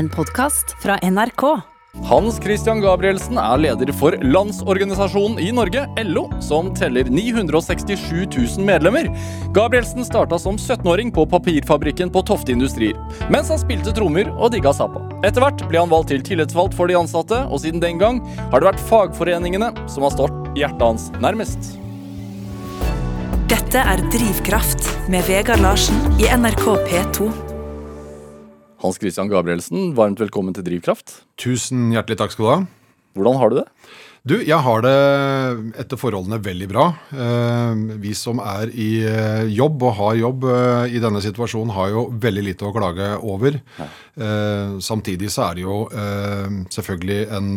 En podkast fra NRK. Hans Christian Gabrielsen er leder for Landsorganisasjonen i Norge, LO, som teller 967 000 medlemmer. Gabrielsen starta som 17-åring på papirfabrikken på Tofte Industrier, mens han spilte trommer og digga Zappa. Etter hvert ble han valgt til tillitsvalgt for de ansatte, og siden den gang har det vært fagforeningene som har stått hjertet hans nærmest. Dette er Drivkraft med Vegard Larsen i NRK P2. Hans Christian Gabrielsen, varmt velkommen til Drivkraft. Tusen hjertelig takk skal du ha. Hvordan har du det? Du, jeg har det etter forholdene veldig bra. Eh, vi som er i eh, jobb og har jobb eh, i denne situasjonen, har jo veldig lite å klage over. Samtidig så er det jo selvfølgelig en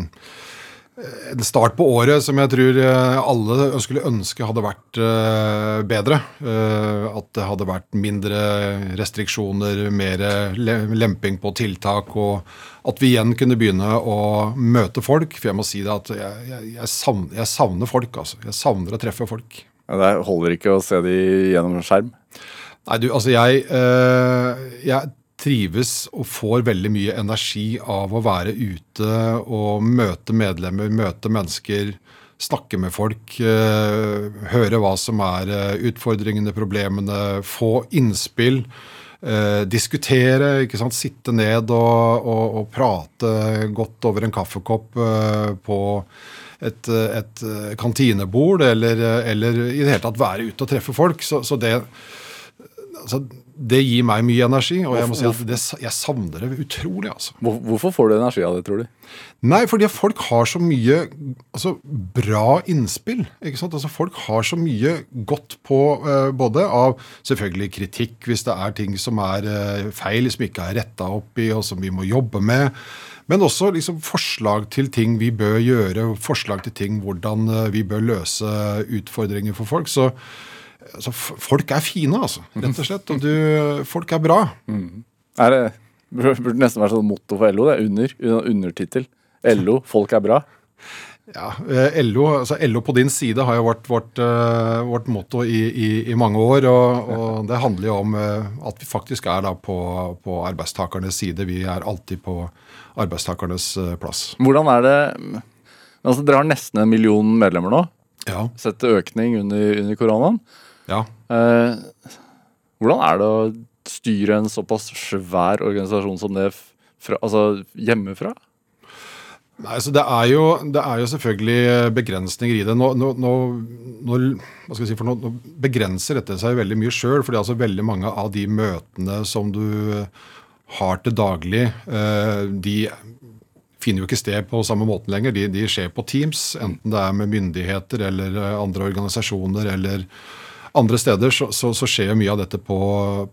en start på året som jeg tror eh, alle skulle ønske hadde vært eh, bedre. Eh, at det hadde vært mindre restriksjoner, mer lemping på tiltak. Og at vi igjen kunne begynne å møte folk. For jeg må si det at jeg, jeg, jeg, savner, jeg savner, folk. altså. Jeg savner å treffe folk. Ja, det holder ikke å se de gjennom skjerm? Nei, du, altså jeg, jeg trives og får veldig mye energi av å være ute og møte medlemmer, møte mennesker, snakke med folk, uh, høre hva som er uh, utfordringene, problemene, få innspill. Eh, diskutere, ikke sant? sitte ned og, og, og prate godt over en kaffekopp på et, et kantinebord, eller, eller, i det hele tatt være ute og treffe folk. Så, så det altså, det gir meg mye energi, og jeg må si at det, jeg savner det utrolig. altså. Hvorfor får du energi av det, tror du? Nei, fordi folk har så mye altså, bra innspill. ikke sant? Altså, Folk har så mye godt på uh, både av selvfølgelig kritikk, hvis det er ting som er uh, feil, som ikke er retta opp i, og som vi må jobbe med. Men også liksom, forslag til ting vi bør gjøre, forslag til ting hvordan uh, vi bør løse utfordringer for folk. så altså, Folk er fine, altså, rett og slett. Og du, folk er bra. Mm. Er det burde nesten være sånn motto for LO. det er Under, undertittel. LO, folk er bra. Ja, eh, LO, altså LO på din side har jo vært vårt, uh, vårt motto i, i, i, mange år. Og, og, det handler jo om uh, at vi faktisk er da på, på, arbeidstakernes side. Vi er alltid på arbeidstakernes plass. Hvordan er det altså Dere har nesten en million medlemmer nå. Ja. Sett økning under, under koronaen. Ja. Eh, hvordan er det å styre en såpass svær organisasjon som det fra, altså hjemmefra? Nei, så det er, jo, det er jo selvfølgelig begrensninger i det. Nå, nå, nå, hva skal jeg si for nå, begrenser dette seg veldig mye sjøl. For altså veldig mange av de møtene som du har til daglig, eh, de finner jo ikke sted på samme måten lenger. De, de skjer på Teams, enten det er med myndigheter eller andre organisasjoner eller andre steder så, så, så skjer mye av dette på,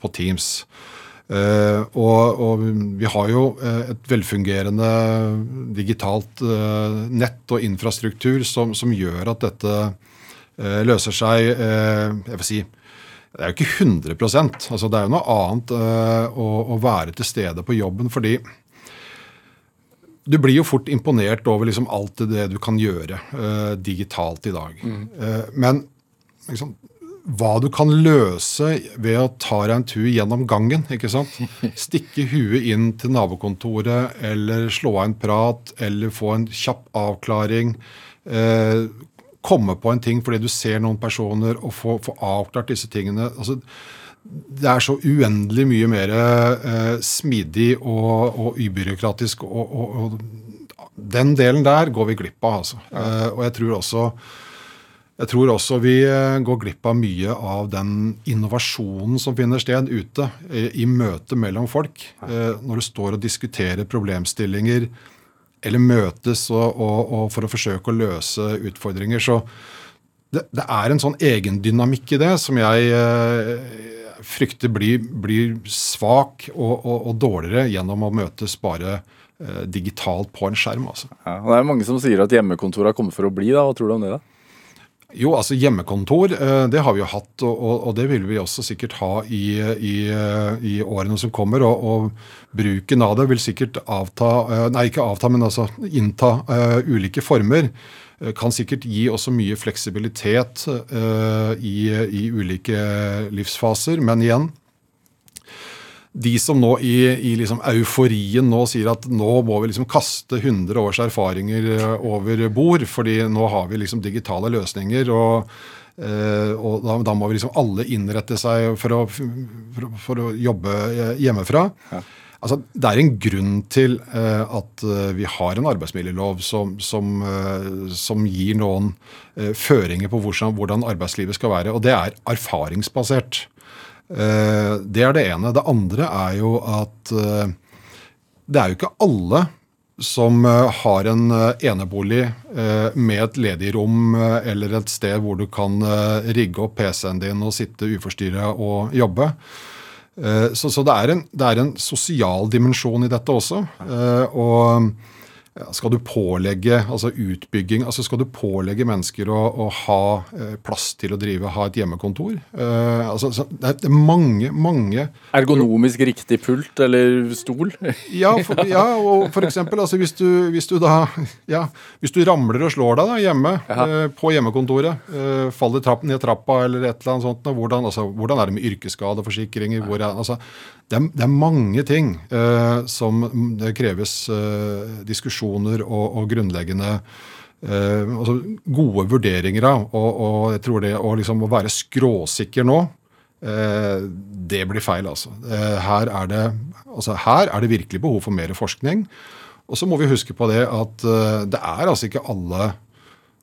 på Teams. Uh, og, og, vi har jo uh, et velfungerende digitalt uh, nett og infrastruktur som, som, gjør at dette løser seg Jeg vil si det er jo ikke 100% altså Det er jo noe annet å, å, være til stede på jobben fordi du blir jo fort imponert over liksom alt det du kan gjøre digitalt i dag. Mm. men liksom, hva du kan løse ved å ta deg en tur gjennom gangen. ikke sant? Stikke huet inn til nabokontoret, eller slå av en prat, eller få en kjapp avklaring. Eh, komme på en ting fordi du ser noen personer, og få, få avklart disse tingene. altså det er så uendelig mye mer eh, smidig og, og ubyråkratisk. Og, og, og, den delen der går vi glipp av. altså. Eh, og jeg tror også jeg tror også vi eh, går glipp av mye av den innovasjonen som finner sted ute i, i møte mellom folk. Eh, når du står og diskuterer problemstillinger eller møtes og, og, og for å forsøke å løse utfordringer. Så det, det, er en sånn egendynamikk i det som jeg eh, frykter blir, blir svak og, og, dårligere gjennom å møtes bare eh, digitalt på en skjerm. Altså. Ja, det er mange som sier at hjemmekontoret har kommet for å bli. da, Hva tror du om det? da? Jo, altså hjemmekontor, eh, det har vi jo hatt, og, det vil vi også sikkert ha i, i, i årene som kommer. Og, og, bruken av det vil sikkert avta, eh, nei ikke avta, men altså innta ulike former. Kan sikkert gi også mye fleksibilitet i, i, ulike livsfaser. Men igjen, de som nå i, i liksom euforien nå sier at nå må vi liksom kaste 100 års erfaringer eh, over bord, fordi nå har vi liksom digitale løsninger. og Uh, og da, da, må vi liksom alle innrette seg for å, for, for å jobbe hjemmefra. Ja. Altså, det er en grunn til uh, at uh, vi har en arbeidsmiljølov som, som, som gir noen føringer på hvordan, hvordan, arbeidslivet skal være. Og det er erfaringsbasert. Eh, det er det ene. Det andre er jo at eh, det er jo ikke alle som eh, har en enebolig med et ledig rom eller et sted hvor du kan rigge opp PC-en din og sitte uforstyrra og jobbe. Så, så det, er en, det, er en, sosial dimensjon i dette også. Og skal du pålegge altså utbygging, altså skal du pålegge mennesker å, å ha eh, plass til å drive, ha et hjemmekontor? Eh, altså, det er mange, mange Ergonomisk riktig pult eller stol? ja, for, ja, og for eksempel altså, hvis, du, hvis, du da, ja, hvis du ramler og slår deg da, hjemme eh, på hjemmekontoret, eh, faller trapp, ned trappa eller et eller annet sånt, hvordan, altså, hvordan er det med yrkesskadeforsikringer? Hvor altså, det er, det er, mange ting eh, som det kreves eh, diskusjoner og, og grunnleggende eh, altså gode vurderinger av. Og, og, jeg tror det å, liksom, å være skråsikker nå, eh, det blir feil, altså. Eh, her er, det, altså. her er det virkelig behov for mer forskning. Og så må vi huske på det at eh, det er altså ikke alle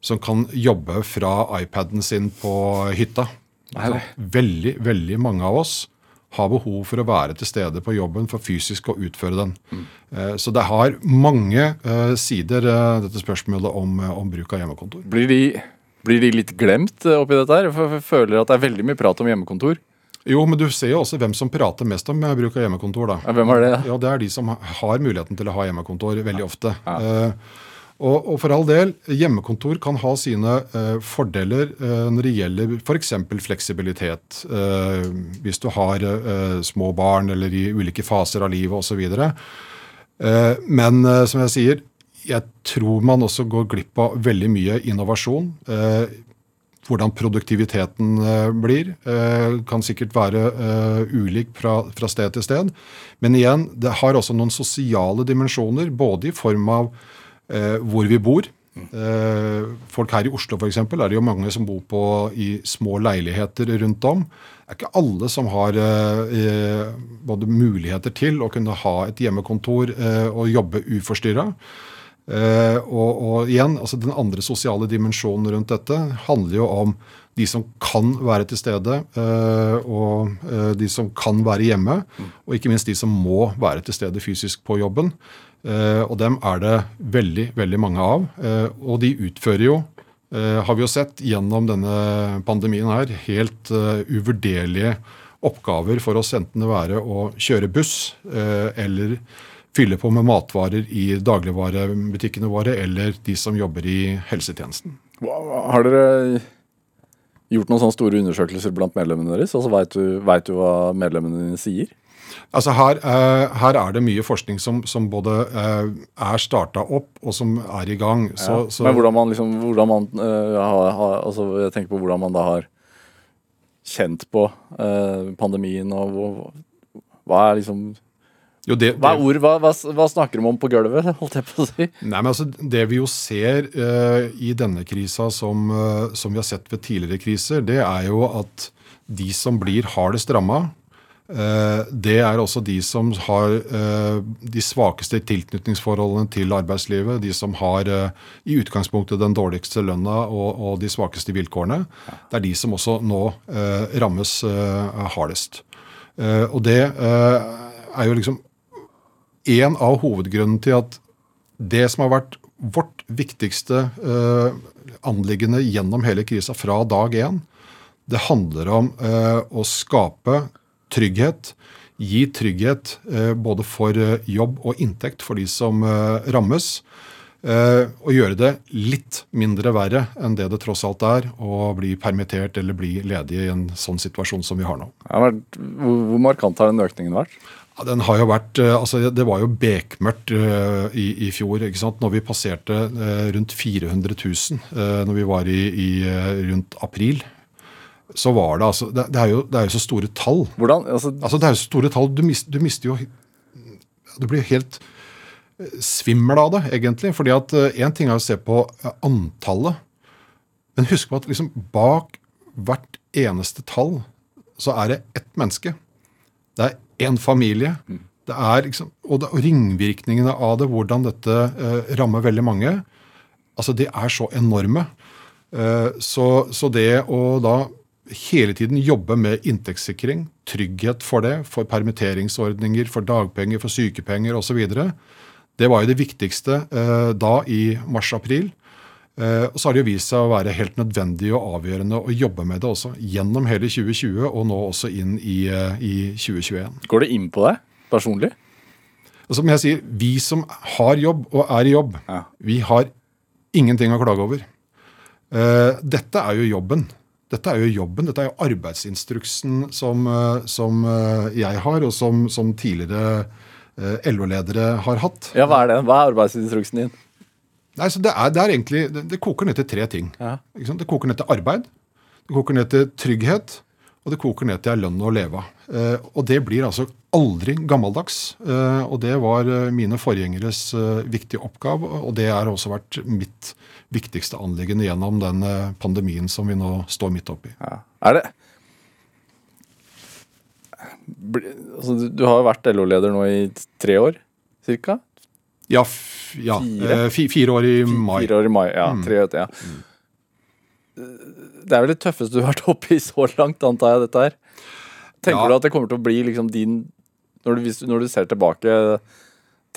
som kan jobbe fra iPaden sin på hytta. Veldig, veldig mange av oss har behov for å være til stede på jobben for fysisk å utføre den. Mm. Så det har mange eh, sider, eh, dette spørsmålet om, om bruk av hjemmekontor. Blir de, blir de, litt glemt oppi dette her? For jeg føler at det er veldig mye prat om hjemmekontor. Jo, men du ser jo også hvem som prater mest om bruk av hjemmekontor. da. Ja, hvem er det? Ja, Det er de som har muligheten til å ha hjemmekontor veldig ofte. Ja. Og, og, for all del, hjemmekontor kan ha sine eh, fordeler eh, når det gjelder f.eks. fleksibilitet. Eh, hvis du har små barn eller i ulike faser av livet osv. Eh, men som jeg sier, jeg tror man også går glipp av veldig mye innovasjon. hvordan produktiviteten blir, kan sikkert være ulik fra, fra sted til sted. Men igjen, det har også noen sosiale dimensjoner, både i form av Eh, hvor vi bor. Eh, folk her i Oslo for eksempel, er det jo mange som bor på, i små leiligheter rundt om. Det er ikke alle som har eh, både muligheter til å kunne ha et hjemmekontor eh, og jobbe uforstyrra. Eh, og, og, igjen, altså Den andre sosiale dimensjonen rundt dette handler jo om de som kan være til stede, eh, og de som kan være hjemme. Og ikke minst de som må være til stede fysisk på jobben. Eh, og dem er det veldig, veldig mange av. Eh, og de utfører jo, eh, har vi jo sett gjennom denne pandemien her, helt uvurderlige oppgaver for oss, enten det være å kjøre buss eller fylle på med matvarer i dagligvarebutikkene våre, eller de som jobber i helsetjenesten. Har dere gjort noen sånne store undersøkelser blant medlemmene deres? Altså Veit du, vet du hva medlemmene dine sier? Altså her, uh, her, er det mye forskning som, som både uh, er starta opp, og som er i gang. Så, ja. Men hvordan man liksom hvordan man, uh, har, har, altså Jeg tenker på hvordan man da har kjent på pandemien, og hva er liksom jo, det, hva er ord? Hva, hva, hva, snakker de om på gulvet, holdt jeg på å si? Nei, men altså, Det vi jo ser i denne krisa som, som vi har sett ved tidligere kriser, det er jo at de som blir hardest ramma, Eh, det er også de som har eh, de svakeste tilknytningsforholdene til arbeidslivet. De som har eh, i utgangspunktet den dårligste lønna og, de svakeste vilkårene. Det er de som også nå rammes hardest. Og det er jo liksom en av hovedgrunnene til at det som har vært vårt viktigste anliggende gjennom hele krisa fra dag én, det handler om å skape trygghet. Gi trygghet eh, både for eh, jobb og inntekt for de som eh, rammes. Og gjøre det litt mindre verre enn det det tross alt er å bli permittert eller bli ledig i en sånn situasjon som vi har nå. hvor markant har den økningen vært? Ja, den har jo vært, altså Det var jo bekmørkt i, i, fjor. ikke sant? Når vi passerte rundt 400 000 når vi var i, i rundt april. Så var det altså Det, det, er, jo, det er jo så store tall. Hvordan? Altså, Altså, det er jo så store tall. Du, mist, du mister jo Du blir helt eh, svimmel av det, egentlig. fordi at én ting er å se på eh, antallet, men husk på at liksom bak hvert eneste tall så er det ett menneske. Det er én familie. Det er liksom, og, det, og ringvirkningene av det, hvordan dette eh, rammer veldig mange, altså det er så enorme. Eh, så, så det å da hele tiden jobbe med inntektssikring, trygghet for det, for permitteringsordninger, for dagpenger, for sykepenger osv., det var jo det viktigste eh, da i mars-april. Eh, og så har det jo vist seg å være helt nødvendig og avgjørende å jobbe med det også. Gjennom hele 2020 og nå også inn i, eh, i 2021. går det inn på deg personlig? Og som jeg sier, vi som har jobb og er i jobb, Ja. vi har ingenting å klage over. Eh, dette er jo jobben. Dette er jo jobben, dette er jo arbeidsinstruksen som, eh, som eh, jeg har, og som, som tidligere eh, LO-ledere har hatt. Ja, Hva er det? Hva er arbeidsinstruksen din? Nei, så det, er, det er egentlig, det, det koker ned til tre ting. Ja. Det koker ned til arbeid, det koker ned til trygghet, og det koker ned til lønn å leve av. Eh, og det blir altså aldri gammeldags. Eh, og det var mine forgjengeres eh, viktige oppgave, og det har også vært mitt viktigste anliggende gjennom den eh, pandemien som vi nå står midt oppi. Ja. Er det altså, du, har jo vært LO-leder nå i tre år, cirka? Ja, ja Fire? eh, fire år i mai. Fire år i mai. Ja, tre år, ja. Det er vel det tøffeste du har vært oppe i så langt, antar jeg, dette her. Tenker Ja. du at det kommer til å bli liksom din når du, når du ser tilbake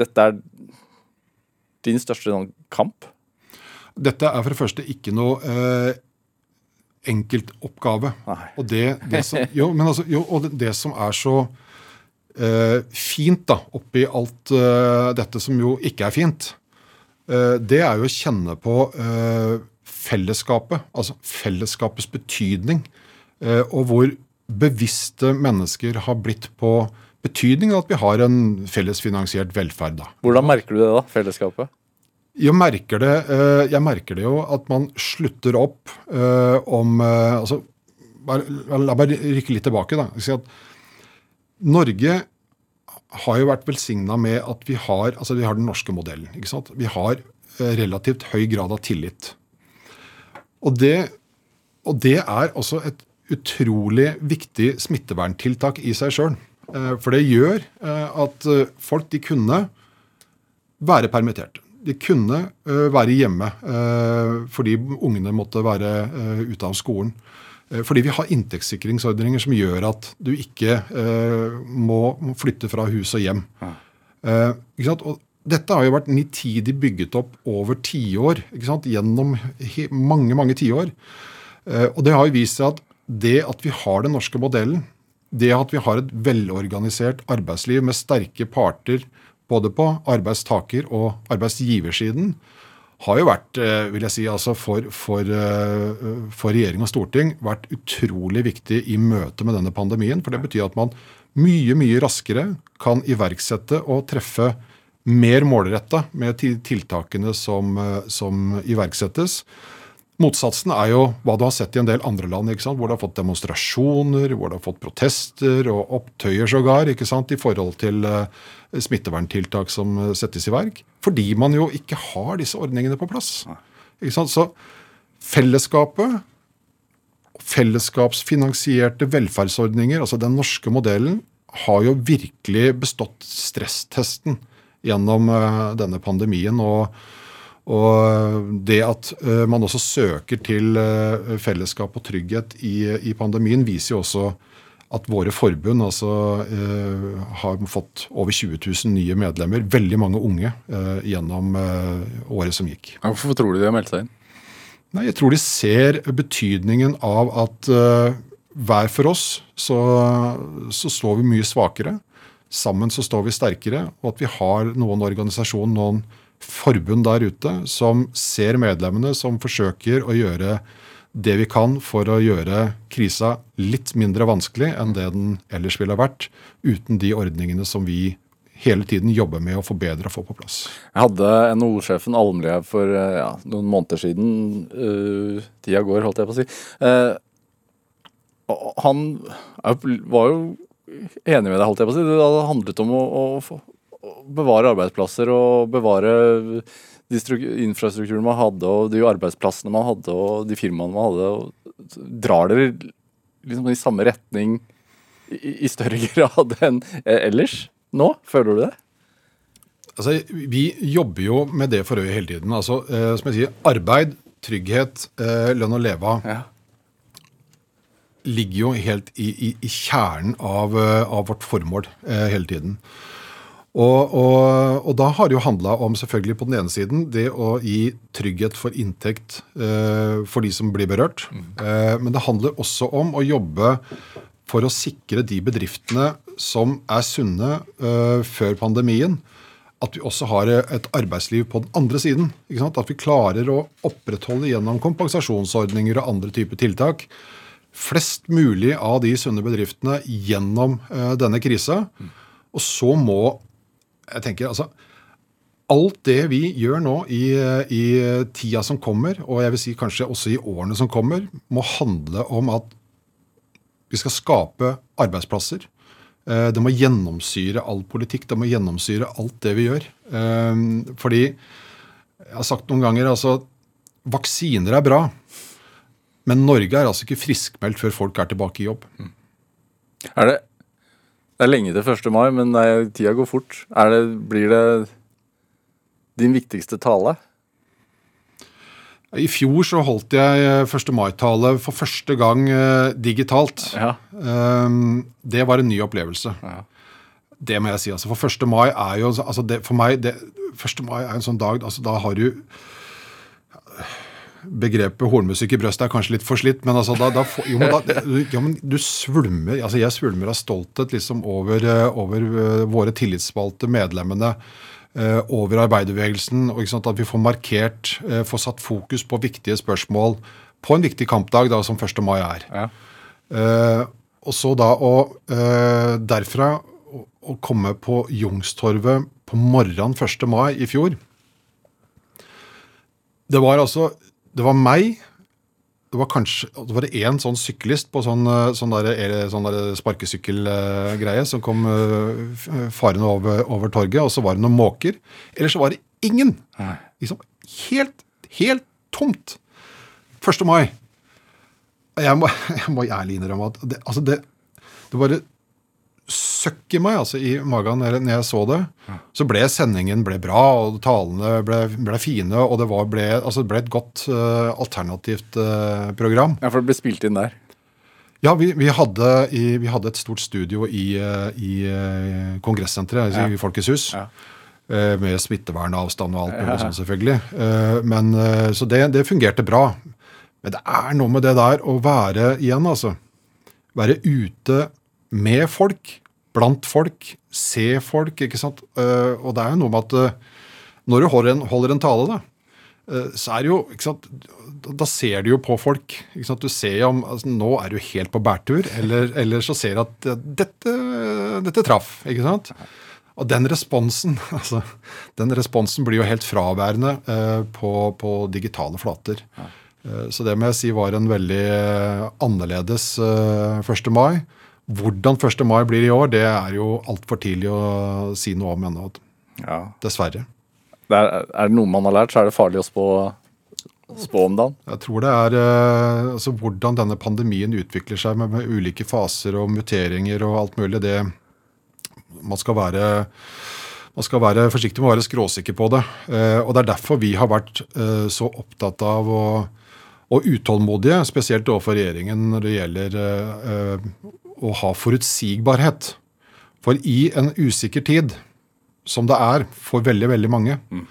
Dette er din største sånn, kamp? Dette er for det første ikke noe eh, enkeltoppgave. Nei. Og det, det, som, jo, men altså, jo, og det, det som er så eh, fint da, oppi alt eh, dette som jo ikke er fint, eh, det er jo å kjenne på eh, fellesskapet. Altså fellesskapets betydning. eh, og hvor bevisste mennesker har blitt på betydningen av at vi har en fellesfinansiert velferd. da. Hvordan merker du det, da? Fellesskapet? Jeg merker det, eh, jeg merker det jo at man slutter opp eh, om eh, altså, La meg rykke litt tilbake. da. Si at Norge har jo vært velsigna med at vi har, altså vi har den norske modellen. ikke sant? Vi har relativt høy grad av tillit. Og det, og det er også et utrolig viktig smitteverntiltak i seg sjøl. For det gjør at folk de kunne være permittert. De kunne ø, være hjemme ø, fordi ungene måtte være ø, ute av skolen. Eh, Fordi vi har inntektssikringsordninger som gjør at du ikke må flytte fra hus og hjem. Eh, sant? Og dette har jo vært nitidig bygget opp over tiår, gjennom mange mange tiår. Eh, og det har jo vist seg at det at vi har den norske modellen, det at vi har et velorganisert arbeidsliv med sterke parter både på arbeidstaker- og arbeidsgiversiden, har jo vært, eh, vil jeg si, altså for, for, eh, for regjering og storting vært utrolig viktig i møte med denne pandemien. For det betyr at man mye, mye raskere kan iverksette og treffe mer målretta med tiltakene som, eh, som iverksettes. Motsatsen er jo hva du har sett i en del andre land, hvor du har fått demonstrasjoner, hvor du har fått protester og opptøyer sågar ikke sant? i forhold til eh, smitteverntiltak som eh, settes i verk. Fordi man jo ikke har disse ordningene på plass. Ikke sant? Så fellesskapet, fellesskapsfinansierte velferdsordninger, altså den norske modellen, har jo virkelig bestått stresstesten gjennom eh, denne pandemien. og og det at eh, man også søker til eh, fellesskap og trygghet i, i pandemien, viser jo også at våre forbund altså, eh, har fått over 20 000 nye medlemmer, veldig mange unge, gjennom året som gikk. Hvorfor tror du de har meldt seg inn? Nei, Jeg tror de ser betydningen av at hver for oss så, så står vi mye svakere. Sammen så står vi sterkere, og at vi har noen organisasjon, noen forbund der ute som ser medlemmene, som forsøker å gjøre det vi kan for å gjøre krisa litt mindre vanskelig enn det den ellers ville ha vært, uten de ordningene som vi hele tiden jobber med å forbedre og få på plass. Jeg hadde NHO-sjefen Almli for eh, ja, noen måneder siden. Uh, tida går, holdt jeg på å si. Uh, han var jo enig med deg, holdt jeg på å si. Det hadde handlet om å, å bevare arbeidsplasser og bevare de stru- infrastrukturen man hadde, og de arbeidsplassene man hadde, og de firmaene man hadde. Og drar dere liksom i samme retning i, i større grad enn ellers nå? Føler du det? Altså, vi jobber jo med det for øye hele tiden. Altså, eh, som jeg sier, arbeid, trygghet, eh, lønn å leve av Ja. ligger jo helt i, i, i kjernen av, eh, av vårt formål eh, hele tiden. Og, og, og da har det jo handla om selvfølgelig på den ene siden det å gi trygghet for inntekt eh, for de som blir berørt. Eh, men det handler også om å jobbe for å sikre de bedriftene som er sunne eh, før pandemien, at vi også har et arbeidsliv på den andre siden. At vi klarer å opprettholde gjennom kompensasjonsordninger og andre typer tiltak flest mulig av de sunne bedriftene gjennom eh, denne krisa. Og så må jeg tenker, altså, Alt det vi gjør nå i, i tida som kommer, og jeg vil si kanskje også i årene som kommer, må handle om at vi skal skape arbeidsplasser. Eh, Det må gjennomsyre all politikk. Det må gjennomsyre alt det vi gjør. Eh, Fordi jeg har sagt noen ganger altså Vaksiner er bra, men Norge er altså ikke friskmeldt før folk er tilbake i jobb. Er det Det er lenge til 1. mai, men nei, tida går fort. Det, blir det din viktigste tale? I fjor så holdt jeg eh, 1. mai-tale for første gang eh, digitalt. Ja. Eh, Det var en ny opplevelse. Ja. Det må jeg si. altså For 1. mai er jo altså det, For meg det, 1. mai er en sånn dag altså Da har du Begrepet hornmusikk i brøstet er kanskje litt for slitt, men altså da, da, jo, men da ja, men du svulmer altså Jeg svulmer av stolthet liksom over, eh, over eh, våre tillitsvalgte medlemmene. eh, Over arbeiderbevegelsen. og sant, At vi får markert, får satt fokus på viktige spørsmål på en viktig kampdag, da, som 1. mai er. Ja. Eh, og så da å eh, derfra å, å komme på Youngstorget på morgenen 1. mai i fjor Det var altså Det var meg. Det var kanskje det var én sånn syklist på sånn, eh, sånn, der, sånn der sparkesykkelgreie som kom eh, farende over, over torget, og så var det noen måker. Ellers så var det ingen! Liksom helt, helt tomt. 1. mai. Jeg må, jeg må ærlig innrømme at det, altså det, det bare søkk i meg altså i magen når jeg- så det. Så ble sendingen ble bra, og talene ble, ble fine, og det, var, ble, altså det ble et godt uh, alternativt uh, program. ja, for det ble spilt inn der. Ja, vi, vi, hadde i, vi hadde et stort studio i, uh, i kongressenteret, altså Ja. i Folkets hus. Ja. Med smittevernavstand og alt mulig sånn, selvfølgelig. Men, så det, det fungerte bra. Men det er noe med det der å være igjen, altså. Være ute med folk, blant folk, se folk, ikke sant. Eh, Og det er jo noe med at eh, når du holder en, holder en tale, da, eh, så er det jo ikke sant, da- ser du jo på folk. ikke sant, Du ser jo om altså, Nå er du helt på bærtur, eller, eller så ser du at dette, dette traff. ikke sant? Og den responsen altså, den responsen blir jo helt fraværende eh, på, på digitale flater. Eh, så det må jeg si var en veldig annerledes eh, 1. mai. Hvordan 1. mai blir i år, det er jo altfor tidlig å si noe om ennå. Ja. Dessverre. Det er, er det noe man har lært, så er det farlig å spå, spå om dagen. Jeg tror det er eh, altså Hvordan denne pandemien utvikler seg med, med ulike faser og muteringer og alt mulig, det Man skal være man skal være forsiktig med å være skråsikker på det. Eh, og Det er derfor vi har vært eh, så opptatt av å, og utålmodige, spesielt overfor regjeringen når det gjelder å ha forutsigbarhet. For i en usikker tid, som det er for veldig, veldig mange, mm.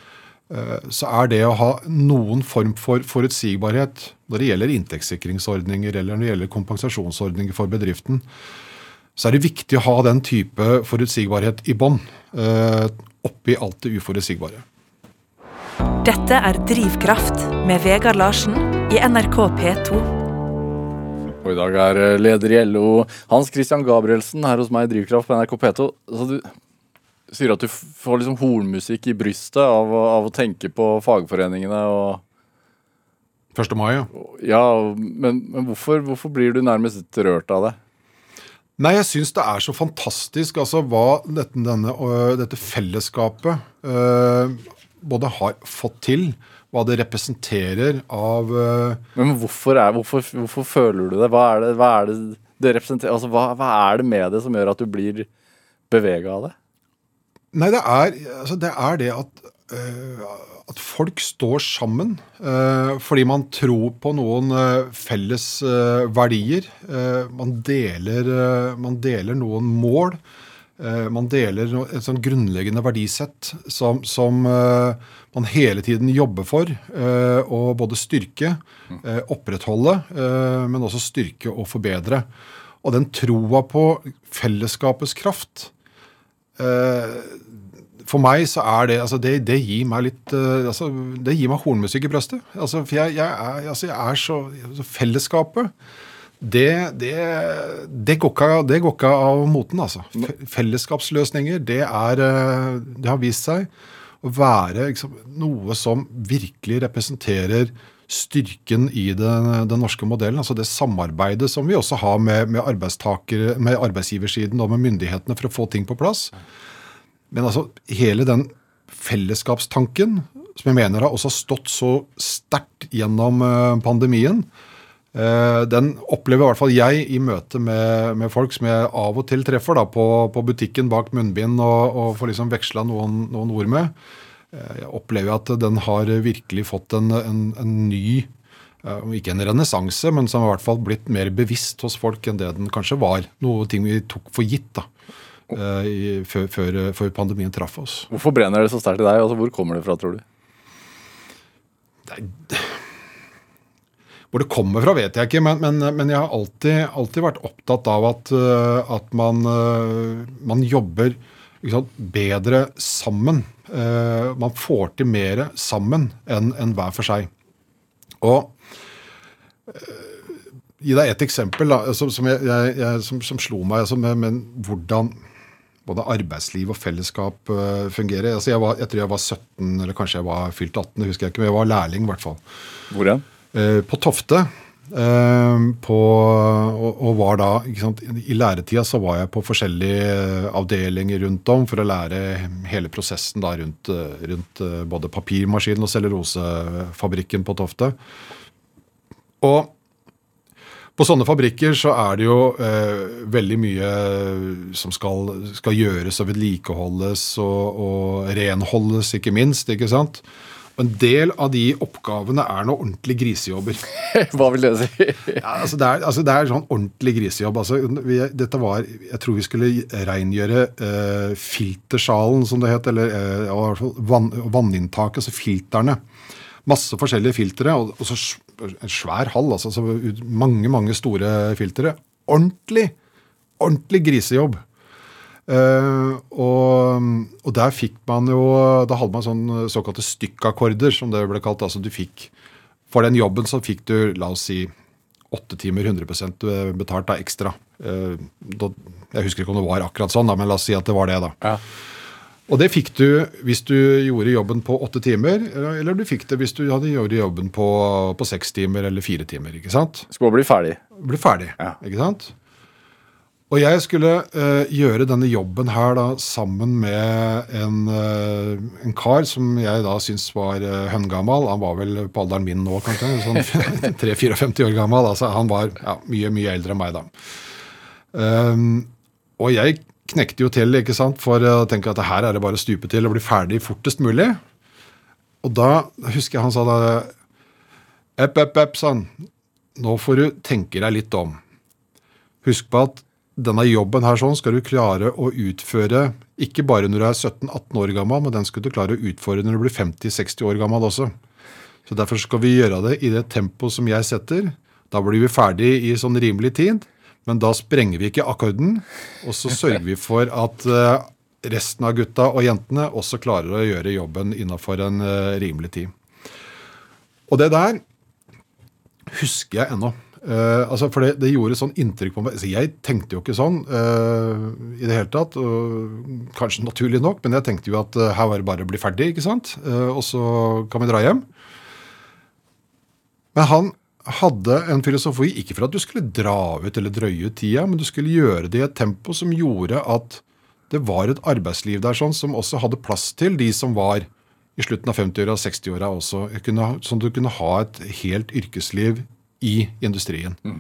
så er det å ha noen form for forutsigbarhet når det gjelder inntektssikringsordninger eller når det gjelder kompensasjonsordninger for bedriften, så er det viktig å ha den type forutsigbarhet i bånn. Eh, oppi alt det uforutsigbare. Dette er Drivkraft med Vegard Larsen i NRK P2. Og i dag er eh, leder i LO Hans Christian Gabrielsen her hos meg i Drivkraft på NRK P2. Så du sier at du får liksom hornmusikk i brystet av, av å tenke på fagforeningene og 1. mai, ja. Ja, men, men hvorfor, hvorfor blir du nærmest rørt av det? Nei, jeg syns det er så fantastisk altså hva dette, denne, øh, dette fellesskapet øh, både har fått til, hva det representerer av øh, Men hvorfor, er, hvorfor, hvorfor føler du det? Hva er det, hva er det, det representerer? Altså, hva, hva er det med det som gjør at du blir bevega av det? Nei, det er, altså, det, er det at, uh, at folk står sammen uh, fordi man tror på noen uh, felles verdier. Man, deler, man deler noen mål. Øh, man deler et sånn grunnleggende verdisett som, som øh, man hele tiden jobber for øh, å både styrke, opprettholde, men også styrke og forbedre. Og den troa på fellesskapets kraft eh, for meg så er det altså det, det gir meg litt eh, altså Det gir meg hornmusikk i brøstet. Altså, for jeg, jeg, er, altså, jeg er så altså, Fellesskapet det, det, det, går ikke, det går ikke av moten, altså. Fellesskapsløsninger, det, er, eh, det har vist seg å være liksom, noe som virkelig representerer styrken i den, den norske modellen. Altså det samarbeidet som vi også har med, med, med arbeidsgiversiden og med myndighetene for å få ting på plass. Men altså hele den fellesskapstanken, som jeg mener har også stått så sterkt gjennom eh, pandemien, den opplever i hvert fall jeg i møte med, med folk som jeg av og til treffer da, på, på butikken bak munnbind og, og får liksom veksla noen, noen ord med. Eh, Jeg opplever at den har virkelig fått en, en, en ny eh, om ikke en renessanse, men som har i hvert fall blitt mer bevisst hos folk enn det den kanskje var. Noe ting vi tok for gitt da, eh, i, før, før, før pandemien traff oss. Hvorfor brenner det så sterkt i deg? Altså, hvor kommer det fra, tror du? Hvor det kommer fra, vet jeg ikke, men, men, men jeg har alltid, alltid vært opptatt av at, eh, at man, eh, man jobber sant, bedre sammen. Eh, Man får til mer sammen enn enn hver for seg. Og gi deg et eksempel da, som, som, jeg, jeg, som, som slo meg, altså med, men hvordan både arbeidsliv og fellesskap uh, fungerer. Altså jeg, var, jeg tror jeg var 17, eller kanskje jeg var fylt 18, det husker jeg ikke, men jeg var lærling i hvert fall. Hvor er Eh, på Tofte. eh, på, og, og var da, sant, I læretida så var jeg på forskjellige avdelinger rundt om for å lære hele prosessen da rundt, eh, rundt eh, både papirmaskinen og cellulosefabrikken på Tofte. Og på sånne fabrikker så er det jo eh, veldig mye som skal, skal gjøres og vedlikeholdes og, og renholdes, ikke minst. ikke sant? Og en del av de oppgavene er noe ordentlig grisejobber. Hva vil det si? Ja, altså det, er, altså det er sånn ordentlig grisejobb. Altså, vi, dette var, Jeg tror vi skulle rengjøre eh, filtersalen, som det het, eller eh, vann, vanninntaket, altså filterne. Masse forskjellige filtre, og, og så en svær hall. altså så Mange, mange store filtre. Ordentlig, ordentlig grisejobb. Eh, og, og der fikk man jo Da hadde man sånn såkalte stykkakkorder, som det ble kalt. altså du fikk For den jobben så fikk du, la oss si, åtte timer 100% betalt da ekstra. Uh, da, jeg husker ikke om det var akkurat sånn, da, men la oss si at det var det. da. Ja. Og det fikk du hvis du gjorde jobben på åtte timer, eller eller du fikk det hvis du hadde gjort jobben på, på seks timer eller fire timer. ikke sant? Skal bli ferdig. Bli ferdig. Ja. ikke sant? Og jeg skulle uh, gjøre denne jobben her da sammen med en, uh, en kar som jeg da syntes var uh, høngammal. Han var vel på alderen min nå, kanskje. Sånn 3-54 år gammel. altså Han var ja, mye, mye eldre enn meg da. Um, og jeg knekte jo til ikke sant, for å tenke at her er det bare å stupe til og bli ferdig fortest mulig. Og da husker jeg han sa da Epp, epp, epp, sa han. Nå får du tenke deg litt om. Husk på at denne jobben her sånn skal du klare å utføre ikke bare når du er 17-18 år gammel, men den skal du klare å utføre når du blir 50-60 år gammel også. Så Derfor skal vi gjøre det i det tempoet som jeg setter. Da blir vi ferdig i sånn rimelig tid, men da sprenger vi ikke akkorden. Og så sørger vi for at eh, resten av gutta og jentene også klarer å gjøre jobben innafor en eh, rimelig tid. Og det der husker jeg ennå. Eh, altså for det, det gjorde sånn inntrykk på meg. Altså jeg tenkte jo ikke sånn uh, i det hele tatt. og kanskje naturlig nok, men jeg tenkte jo at eh, her var det bare å bli ferdig, ikke sant? Og så kan vi dra hjem. Men han hadde en filosofi ikke for at du skulle dra ut eller drøye ut tida, men du skulle gjøre det i et tempo som gjorde at det var et arbeidsliv der sånn som også hadde plass til de som var i slutten av 50-åra og 60-åra også. Kunne, sånn at du kunne ha et helt yrkesliv i industrien. Mm.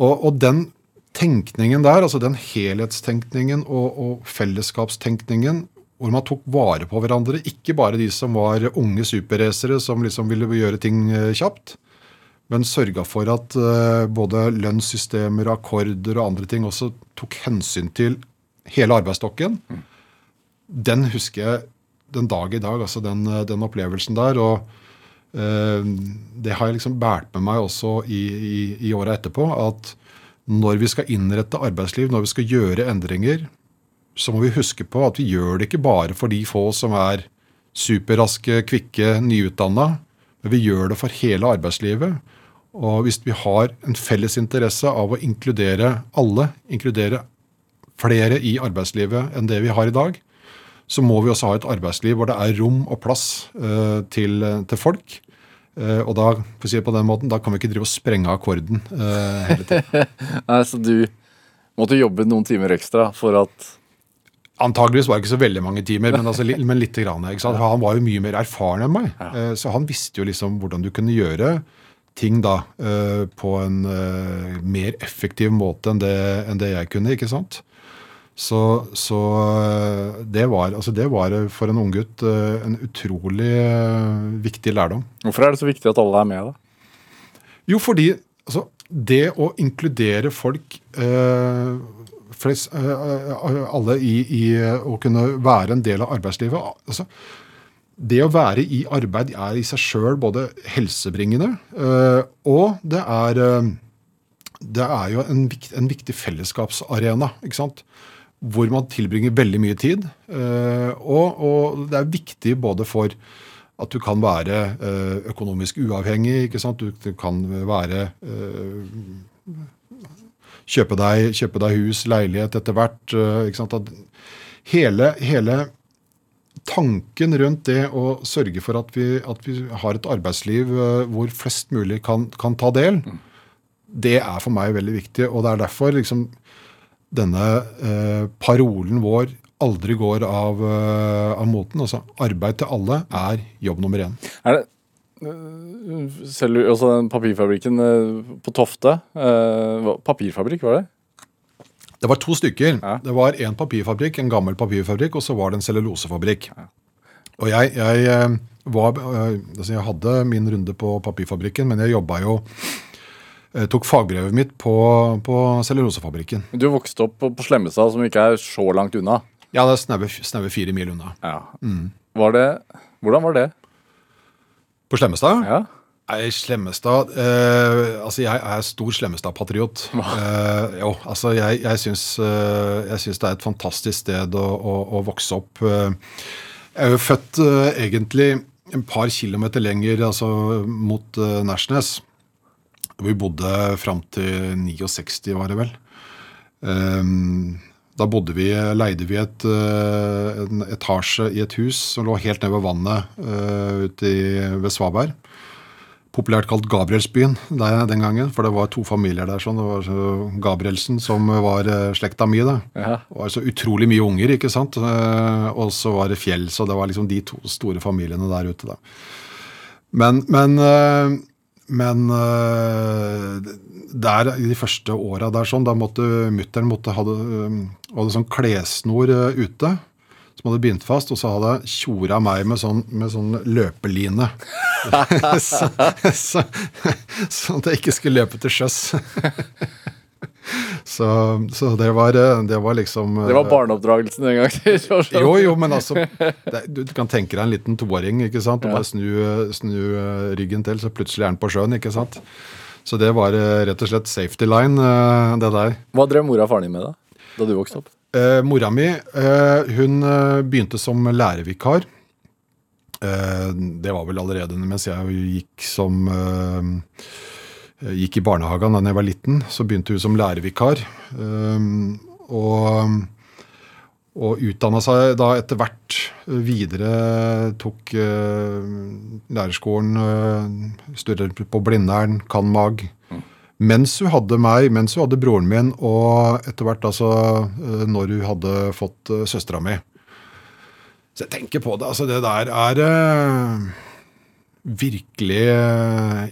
Og, og, den tenkningen der, altså den helhetstenkningen og, og fellesskapstenkningen, hvor man tok vare på hverandre, ikke bare de som var unge superracere som liksom ville gjøre ting eh, kjapt, men sørga for at uh, både lønnssystemer, akkorder og andre ting også tok hensyn til hele arbeidsstokken. Mm. Den husker jeg den dag i dag, altså den, eh, den opplevelsen der. og det har jeg liksom båret med meg også i, i, i åra etterpå. At når vi skal innrette arbeidsliv, når vi skal gjøre endringer, så må vi huske på at vi gjør det ikke bare for de få som er superraske, kvikke, nyutdanna. Men vi gjør det for hele arbeidslivet. Og hvis vi har en felles interesse av å inkludere alle, inkludere flere i arbeidslivet enn det vi har i dag, så må vi også ha et arbeidsliv hvor det er rom og plass uh, til, til, folk. Uh, og da for å si det på den måten, da kan vi ikke drive og sprenge akkorden uh, hele tiden. Nei, så du måtte jobbe noen timer ekstra for at Antageligvis var det ikke så veldig mange timer, men, altså, men litt. Grann, han var jo mye mer erfaren enn meg. Ja. Så han visste jo liksom hvordan du kunne gjøre ting da på en mer effektiv måte enn det, enn det, jeg kunne. ikke sant? Så, så uh, det, var, altså det var for en unggutt uh, en utrolig viktig lærdom. Hvorfor er det så viktig at alle er med? da? Jo, fordi altså, det å inkludere folk flest, alle i, i, å kunne være en del av arbeidslivet altså, det å være i arbeid er i seg sjøl både helsebringende, eh, og det er, det er jo en, en, viktig fellesskapsarena. ikke sant? Hvor man tilbringer veldig mye tid. Øh, og, og, det er viktig både for at du kan være økonomisk uavhengig. ikke sant? Du, kan være kjøpe deg, kjøpe deg, hus, leilighet etter hvert. ikke sant? At hele, hele tanken rundt det å sørge for at vi, at vi har et arbeidsliv eh, hvor flest mulig kan, kan, ta del, det er for meg veldig viktig. Og det er derfor liksom denne eh, parolen vår aldri går av, uh, av moten. Altså arbeid til alle er jobb nummer én. Er det eh, selv, også den papirfabrikken på Tofte. papirfabrikk, var det? Det var to stykker. Ja. Det var en papirfabrikk, en gammel papirfabrikk, og så var det en cellulosefabrikk. Ja. Og jeg, jeg, eh, var, eh, altså jeg, hadde min runde på papirfabrikken, men jeg jobba jo jeg eh, tok fagbrevet mitt på, på cellulosefabrikken. Du vokste opp på, på Slemmestad, som ikke er så langt unna? Ja, det er snaue fire mil unna. Ja. Mm. Var det, hvordan var det? På Slemmestad? Ja. Nei, Slemmestad eh, Altså, jeg er stor Slemmestad-patriot. Eh, jo, altså, jeg, jeg syns, eh, jeg syns, det er et fantastisk sted å, å, å vokse opp. Eh, jeg er jo født eh, egentlig en par kilometer lenger, altså mot Nærsnes. Vi bodde fram til 69, var det vel. Um, da bodde vi, leide vi et, en etasje i et hus som lå helt ned ved vannet uh, ute i, ved Svaberg populært kalt Gabrielsbyen den gangen. For det var to familier der. sånn, Det var Gabrielsen som var eh, slekta mi. da. Ja. Det var så utrolig mye unger, ikke sant. Eh, og så var det Fjell. Så det var liksom de to store familiene der ute. da. Men, men, eh, men der, i de første åra der sånn, da måtte mutter'n ha hadde sånn klessnor ute som hadde bindt fast, og så hadde jeg tjora meg med sånn, med sånn løpeline. så, så, sånn at jeg ikke skulle løpe til sjøs. Så, så det, var, det, var, liksom Det var barneoppdragelsen en gang til? jo, jo, men altså det, du, kan tenke deg en liten toåring ikke sant, og bare snu, snu, ryggen til, så plutselig er han på sjøen. ikke sant? Så det var eh, rett og slett safety line, eh, det der. Hva drev mora og faren din med da da du vokste opp? Eh, mora mi eh, hun eh, begynte som lærervikar. Eh, det var vel allerede mens jeg gikk som eh, gikk i barnehagen da jeg var liten. Så begynte hun som lærervikar. Eh, og, og utdanna seg da etter hvert videre. Tok uh, lærerskolen, studerte på Blindern, Mag. Mm. Mens hun hadde meg, mens hun hadde broren min, og etter hvert altså når hun hadde fått søstera mi. Så jeg tenker på det. altså Det der er virkelig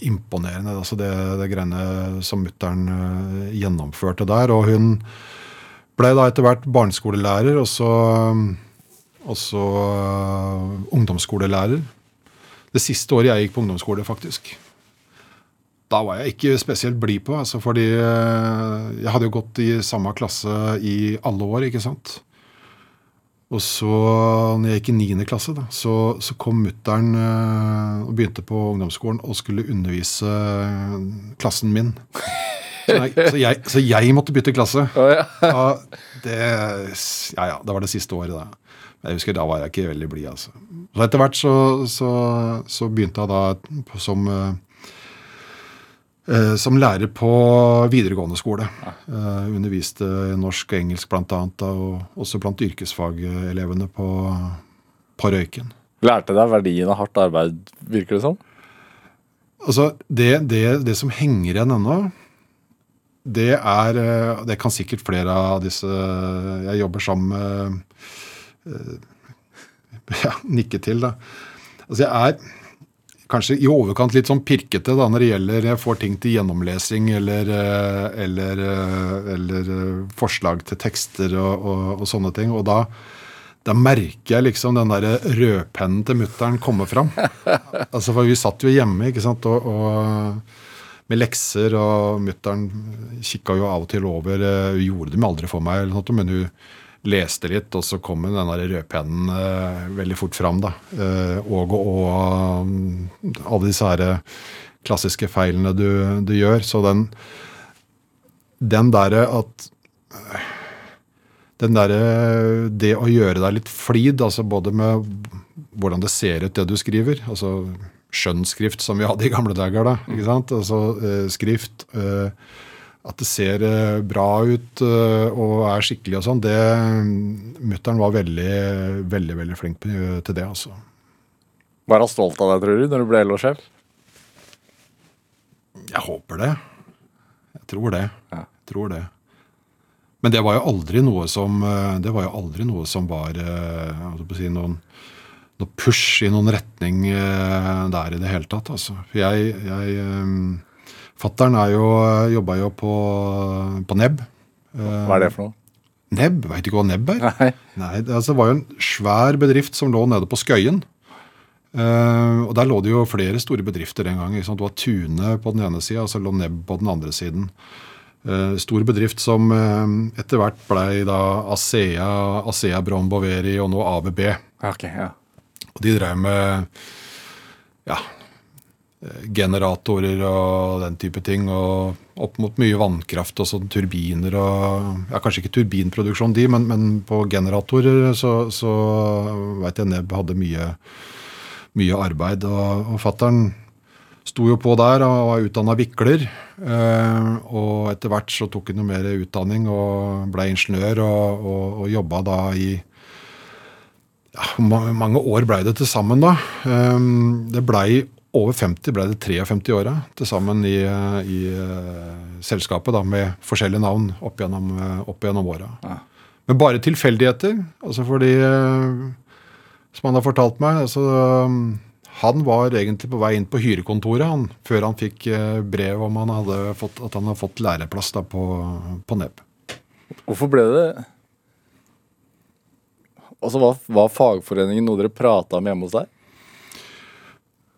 imponerende, altså det, det greiene som mutter'n gjennomførte der. Og hun ble da etter hvert barneskolelærer, og så, og så uh, ungdomsskolelærer. Det siste året jeg gikk på ungdomsskole, faktisk. Da var jeg ikke spesielt blid på, altså fordi jeg hadde jo gått i samme klasse i alle år, ikke sant. Og så, når jeg gikk i 9. klasse, da, så, så kom mutter'n øh, og begynte på ungdomsskolen og skulle undervise klassen min. Så, så, jeg, så, jeg, måtte bytte klasse. Oh, ja. ja, det, ja, ja, det var det siste året, da. Jeg husker Da var jeg ikke veldig blid. Altså. Så etter hvert så, så, så, begynte jeg da som, uh, som lærer på videregående skole. Uh, underviste norsk og engelsk bl.a. Og også blant yrkesfagelevene på, på Røyken. Lærte deg verdien av hardt arbeid, virker det som? Altså, det, det, det som henger igjen ennå, det er eh, Det kan sikkert flere av disse jeg jobber sammen med, eh, ja, nikke til. da. Altså Jeg er kanskje i overkant litt sånn pirkete da når det gjelder jeg får ting til gjennomlesing eller, eh, eller, eller forslag til tekster og, og, og, sånne ting. Og da, da merker jeg liksom den der rødpennen til mutter'n komme fram. altså For vi satt jo hjemme ikke sant, og, og med lekser, og mutter'n kikka jo av og til over. Eh, hun gjorde dem aldri for meg, men hun leste litt, og så kom den rødpennen uh, veldig fort fram. da. Uh, og, og um, alle disse her klassiske feilene du, du gjør. Så den, den derre at den der, Det å gjøre deg litt flid, altså både med hvordan det ser ut, det du skriver. altså skjønnskrift som vi hadde i gamle dager. da, ikke sant? Altså eh, skrift. Eh, at det ser eh, bra ut og er skikkelig og sånn, det Mutter'n var veldig, veldig veldig flink til det. altså. Var han stolt av deg, tror du, når du ble LO-sjef? Jeg håper det. Jeg tror det. Ja. Jeg tror det. Men det var jo aldri noe som det var jo aldri noe som var si, noen noen push i noen retning eh, der i det hele tatt. Altså. For jeg, jeg Fattern jobba jo på, på Nebb. Hva er det for noe? Nebb? Veit ikke hva Nebb er? Nei. Nei det, altså, det var jo en svær bedrift som lå nede på Skøyen. Uh, og Der lå det jo flere store bedrifter den gang. Det var Tune på den ene sida, og så lå Nebb på den andre siden. Uh, stor bedrift som uh, etter hvert blei da Asea, Asea Brom Boveri og nå ABB. Okay, ja. Og de drev med ja, generatorer og den type ting. Og opp mot mye vannkraft og sånn turbiner og ja, Kanskje ikke turbinproduksjon, de, men, men på generatorer så, så veit jeg Nebb hadde mye, mye arbeid. Og, og fattern sto jo på der og var utdanna vikler. Eh, og etter hvert så tok han jo mer utdanning og ble ingeniør og, og, og jobba da i ja, mange år blei det til sammen, da? Ehm, det blei over 50, ble det 53 åra til sammen i, i uh, selskapet, da, med forskjellige navn opp gjennom, uh, opp gjennom åra. Ja. Men bare tilfeldigheter. altså fordi, uh, som han har fortalt meg altså, um, Han var egentlig på vei inn på hyrekontoret han, før han fikk brev om han fått, at han hadde fått læreplass da, på, på Nebb. Hvorfor ble det Altså, var, var fagforeningen noe dere prata om hjemme hos deg?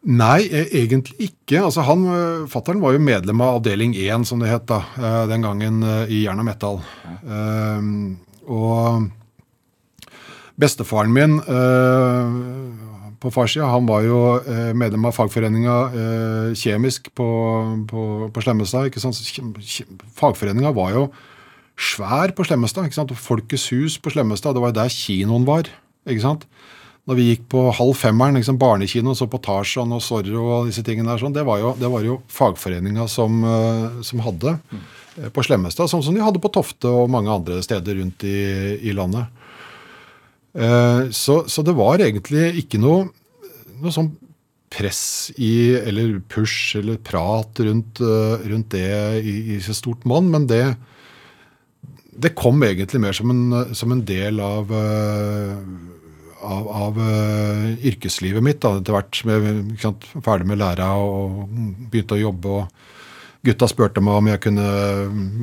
Nei, e, egentlig ikke. Altså han, eh, Fattern var jo medlem av avdeling 1, som det het da, eh, den gangen eh, i Jern og Metal. Ja. Uh, og bestefaren min uh, på farssida, han var jo uh, medlem av fagforeninga Kjemisk på, på, på Slemmestad. ikke sant? Fagforeninga var jo svær på Slemmestad. ikke sant? Folkets hus på Slemmestad, det var der kinoen var. ikke sant? Når vi gikk på halv femmeren, liksom barnekino, så på Tarzan og Zorro og disse tingene der, sånn, det var jo, det jo fagforeninga som, eh, som, hadde mm. på Slemmestad. Sånn som de hadde på Tofte og mange andre steder rundt i, i landet. Eh, så, så det var egentlig ikke noe, noe sånn press i, eller push eller prat rundt, eh, rundt det i, i så stort monn, men det, det kom egentlig mer som en, som en del av, eh, av, av uh, yrkeslivet mitt. Da, etter hvert jeg sant, ferdig med læra og begynte å jobbe. og Gutta spurte meg om jeg kunne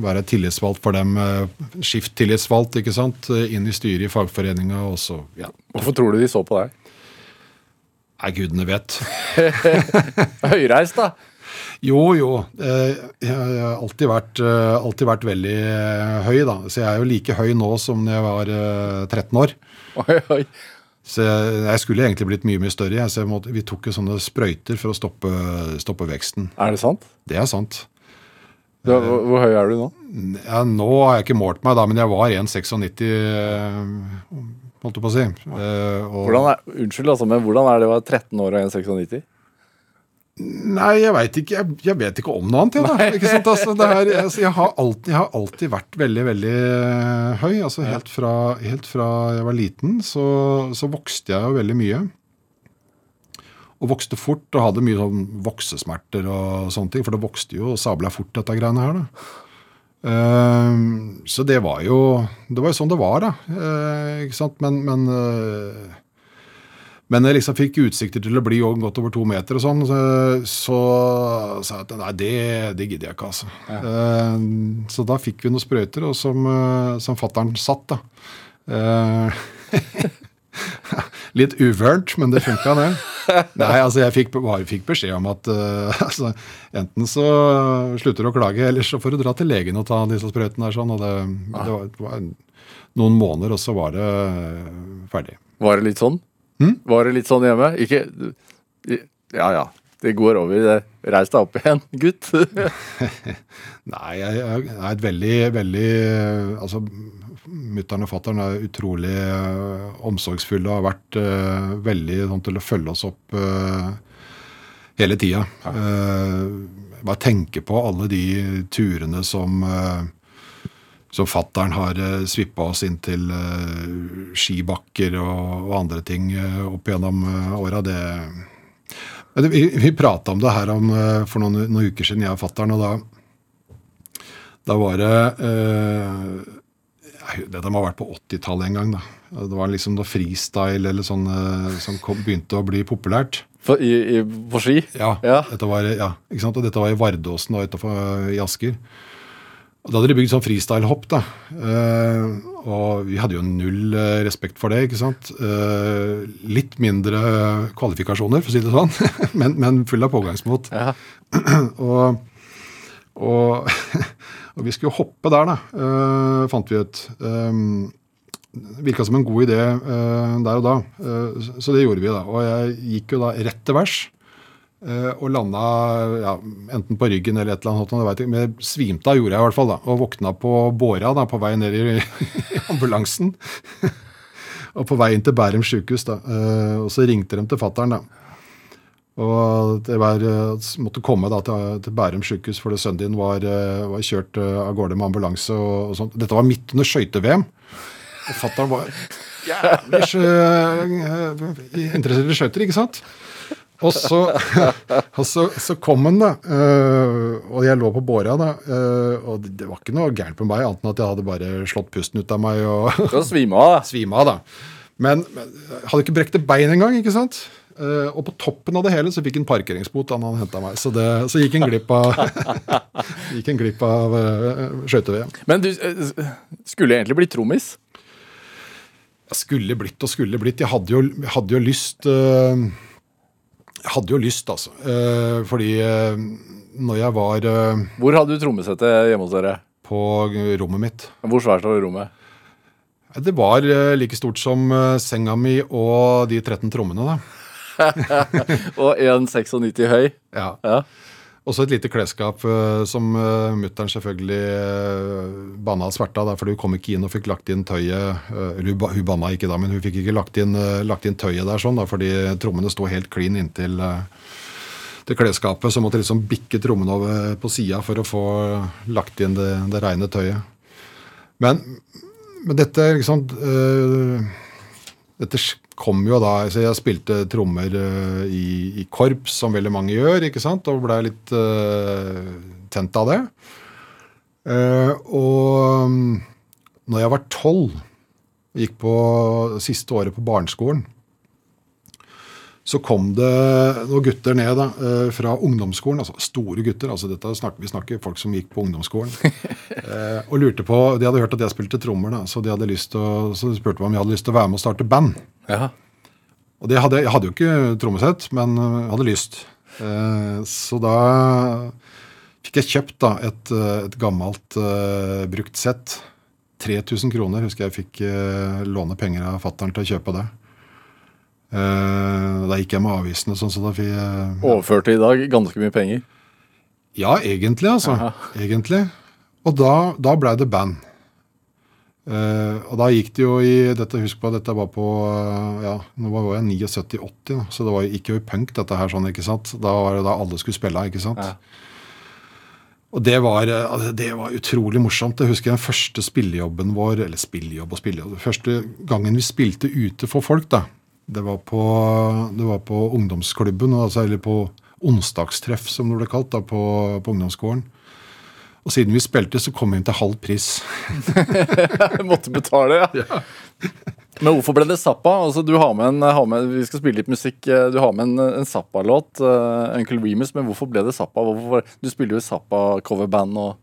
være tillitsvalgt for dem. eh, Skift-tillitsvalgt, ikke sant. Inn i styret i fagforeninga. Og så, ja. Hvorfor tror du de så på deg? Nei, gudene vet. Høyreist, da. Jo, jo. eh, Jeg har alltid vært, eh, alltid vært veldig eh, høy, da. Så jeg er jo like høy nå som da jeg var eh, 13 år. Oi, oi. Så jeg, jeg skulle egentlig blitt mye mye større. jeg, Så jeg måtte, vi tok jo sånne sprøyter for å stoppe, stoppe veksten. Er det sant? Det er sant. Du, hvor, hvor høy er du nå? Ja, nå har jeg ikke målt meg, da, men jeg var 1,96, eh, holdt jeg på å si. Eh, og- Hvordan er, unnskyld, altså, men hvordan er det å være 13 år og 1,96? Nei, jeg veit ikke. Jeg, jeg vet ikke om noe annet. Jeg, da. Ikke sant? Altså, det er, altså, jeg, har alltid, jeg har alltid vært veldig, veldig eh, høy. Altså, helt, fra, helt fra jeg var liten, så, så vokste jeg jo veldig mye. Og vokste fort og hadde mye sånn voksesmerter og sånne ting. For det vokste jo sabla fort, dette greiene her. da. Ehm, så det var jo det var jo sånn det var, da. Uh, ikke sant? Men, men eh, men jeg liksom fikk utsikter til å bli godt over to meter og sånn, så så sa jeg at nei, det, det gidder jeg ikke, altså. Eh, så da fikk vi noen sprøyter, og som, uh, som fattern satt, da. Eh, litt uvørent, men det funka, det. Nei, altså jeg fikk, bare fikk beskjed om at eh, altså, enten så slutter du å klage, eller så får du dra til legen og ta disse sprøytene. der sånn, og det, det, var, det var noen måneder, og så var det ferdig. Var det litt sånn? Var det litt sånn hjemme? Ikke Ja ja, det går over. Det. Reis deg opp igjen, gutt. Nei, jeg, jeg er et veldig, veldig Altså, mutter'n og fatter'n er utrolig uh, omsorgsfulle og har vært uh, veldig sånn til å følge oss opp uh, hele tida. Bare tenke på alle de turene som som fattern har eh, svippa oss inn til eh, skibakker og, og andre ting eh, opp gjennom eh, åra. Det det, Vi, vi prata om det her om, eh, for noen, noen uker siden, jeg og fattern, og da da var det eh, Dette må ha vært på 80-tallet en gang. da. Det var liksom da freestyle eller sånn eh, som kom, begynte å bli populært. For, i, i, på ski? Ja, Ja. Dette var, ja ikke sant? Og dette var i Vardåsen da, utenfor i Asker. Og Da hadde de bygd sånn freestyle-hopp. da. Uh, og vi hadde jo null eh, respekt for det. ikke sant? Uh, litt mindre kvalifikasjoner, for å si det sånn, men, men full av pågangsmot. Ja. og, og, og vi skulle hoppe der, da, fant vi ut. Um, Virka som en god idé der og da, så det gjorde vi. da. Og jeg gikk jo da rett til værs. Eh, og landa ja, enten på ryggen eller et eller annet. jeg vet ikke, Men svimte av gjorde jeg i hvert fall. da, Og våkna på båra da, på vei ned i, i ambulansen. og på vei inn til Bærum sjukehus. eh, Og så ringte de til fattern. Og det var, eh, måtte komme da til, til Bærum sykehus fordi sønnen din var, var kjørt av gårde med ambulanse. og, og sånt. Dette var midt under skøyte-VM. Og fatter'n var jævlig interessert i skøyter, ikke sant? Og så, og så, så kom han, da. eh, og jeg lå på båra, da. eh, og det, var ikke noe gærent med meg, annet enn at jeg hadde bare slått pusten ut av meg og svima av, da. Svima, da. Men, men hadde ikke brekt et bein engang, ikke sant? Eh, og på toppen av det hele så fikk han parkeringsbot da han henta meg. Så, det, så gikk han glipp av, gikk en glipp av uh, skøyte-VM. Men du eh, skulle egentlig bli trommis. Jeg Skulle blitt og skulle blitt. Jeg hadde jo, hadde jo lyst eh, Jeg hadde jo lyst, altså. Eh, fordi eh, når jeg var eh, Hvor hadde du trommesettet hjemme hos dere? på rommet mitt Hvor svært var rommet? Det var eh, like stort som eh, senga mi og de 13 trommene, da. Og 1,96 høy. Ja. Ja. Også et lite klesskap uh, som uh, mutter'n selvfølgelig uh, og sverta, da, for hun kom ikke inn og fikk lagt inn tøyet. Hun, hun banna ikke da, men hun fikk ikke lagt inn, lagt inn tøyet der, sånn, da, fordi trommene sto helt klin inntil til klesskapet. Så måtte liksom bikke trommene over på sida for å få lagt inn det, det reine tøyet. Men, men dette liksom øh, dette kom jo da altså Jeg spilte trommer uh, i, i, korps, som veldig mange gjør, ikke sant, og ble litt uh, tent av det. Uh, og um, når jeg var tolv, gikk på siste året på barneskolen, så kom det noen gutter ned da, eh, fra ungdomsskolen, altså store gutter. altså snakker, Vi snakker folk som gikk på ungdomsskolen. eh, og lurte på, De hadde hørt at jeg spilte trommer, da, så de hadde lyst til å, så de spurte meg om jeg hadde lyst til å være med og starte band. Ja. Og det hadde, Jeg hadde jo ikke trommesett, men eh, hadde lyst. Eh, så da fikk jeg kjøpt da, et, et gammelt uh, brukt sett. 3000 kroner husker jeg fikk uh, låne penger av fattern til å kjøpe det. Uh, da gikk jeg med avisene. sånn så fikk ja. Overførte i dag ganske mye penger? Ja, egentlig, altså. Aha. Egentlig. Og da, da blei det band. Uh, og da gikk det jo i dette, Husk på at dette var på uh, ja, nå var jeg 79-80, så det var, gikk jo i punk, dette her. sånn, ikke sant? Da var det da alle skulle spille, ikke sant? Ja. Og det var, altså, det var, utrolig morsomt. Jeg husker den første spillejobben vår, eller spillejobb og spillejobb, første gangen vi spilte ute for folk, da. Det var på, det var på ungdomsklubben, altså, eller på onsdagstreff, som det ble kalt, da, på, på ungdomsskolen. Og siden vi spilte, så kom vi inn til halv pris. Måtte betale, ja. ja. Men hvorfor ble det Zappa? Altså, du har med en, har med, vi skal spille litt musikk. Eh, du har med en, en Zappa-låt, uh, Uncle Remus, men hvorfor ble det Zappa? Hvorfor, du spiller jo Zappa-coverband og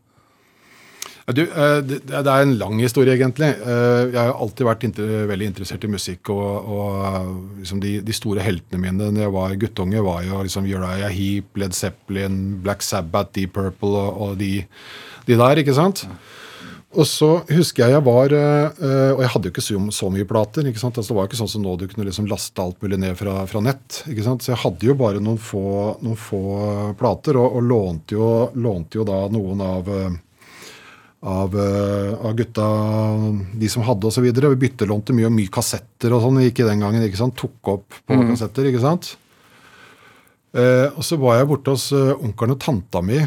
du, eh, det er en lang historie, egentlig. Eh, jeg har alltid vært veldig interessert i musikk. Og, og liksom de, de, store heltene mine da jeg var guttunge, var jo liksom Uriah Heap, Led Zeppelin, Black Sabbath, Deep Purple og, og de, de, der, ikke sant? Og så husker jeg jeg var eh, Og jeg hadde jo ikke så, så mye plater. ikke sant? Altså, det var jo ikke sånn som nå du kunne liksom laste alt mulig ned fra, fra nett. ikke sant? Så jeg hadde jo bare noen få, noen få plater, og, og lånte, jo, lånte, jo, da noen av av, uh, av gutta, de som hadde osv. Vi byttelånte mye og mye kassetter og sånn. Ikke den gangen. ikke sant? Tok opp på mm. kassetter. ikke sant? Eh, og så var jeg borte hos uh, onkelen og tanta mi.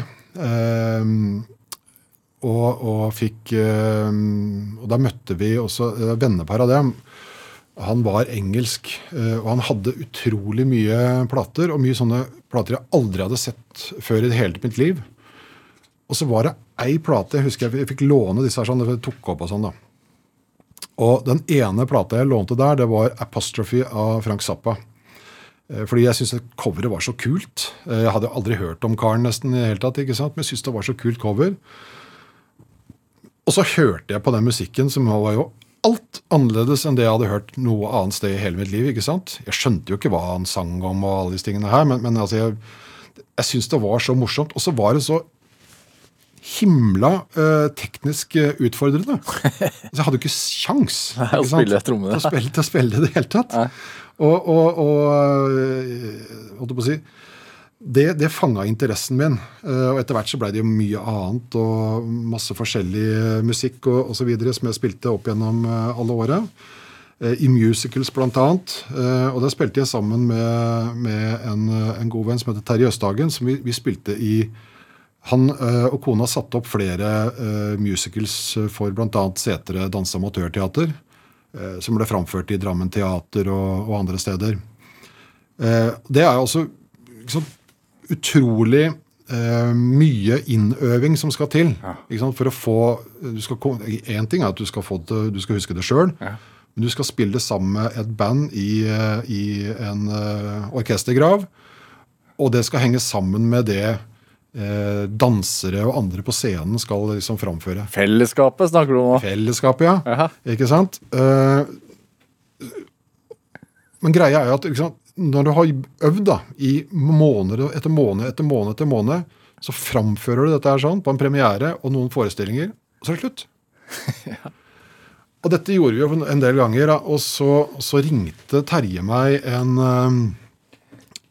Og, og, fikk Og da møtte vi også eh, vennepar av dem. Han var engelsk, og han hadde utrolig mye plater. Og mye sånne plater jeg aldri hadde sett før i det hele mitt liv. Og så var det ei plate jeg husker jeg fikk låne disse her sånn, det tok opp og sånn da. Og den ene plata jeg lånte der, det var 'Apostrophe' av Frank Zappa. Eh, fordi jeg syntes coveret var så kult. Eh, jeg hadde aldri hørt om karen nesten i hele tatt, ikke sant? men jeg syntes det var så kult cover. Og så hørte jeg på den musikken, som var jo alt annerledes enn det jeg hadde hørt noe annet sted i hele mitt liv. ikke sant? Jeg skjønte jo ikke hva han sang om, og alle disse tingene her, men, men altså jeg, jeg syntes det var så morsomt. Og så var det så himla uh, teknisk eh, utfordrende. Altså, jeg hadde jo ikke kjangs. Til å spille, til å spille det i det hele tatt. Og, og, og eh, holdt på å si det, det fanga interessen min. og Etter hvert så blei det jo mye annet og masse forskjellig musikk og osv. som jeg spilte opp gjennom alle åra. I musicals, blant annet. Og der spilte jeg sammen med, med en, en, god venn som heter Terje Østhagen. som vi, vi spilte i han øh, og kona satte opp flere øh, musicals for bl.a. Setre Danse Amatørteater, øh, som ble framført i Drammen Teater og, og andre steder. det er altså liksom, utrolig mye innøving som skal til. Ja. for å få Én ting er at du skal, det, du skal huske det sjøl. Ja. Men du skal spille det sammen med et band i, i en orkestergrav. Og det skal henge sammen med det eh, dansere og andre på scenen skal liksom framføre. Fellesskapet snakker du om? Fellesskapet, ja. Aha. Ikke sant? Eh, men greia er jo at sant, når du har øvd da, i måned etter måned etter måned, etter måned, så framfører du dette her sånn på en premiere og noen forestillinger, og så er det slutt. ja. Og dette gjorde vi jo en del ganger. Da, og så, så ringte Terje meg en um,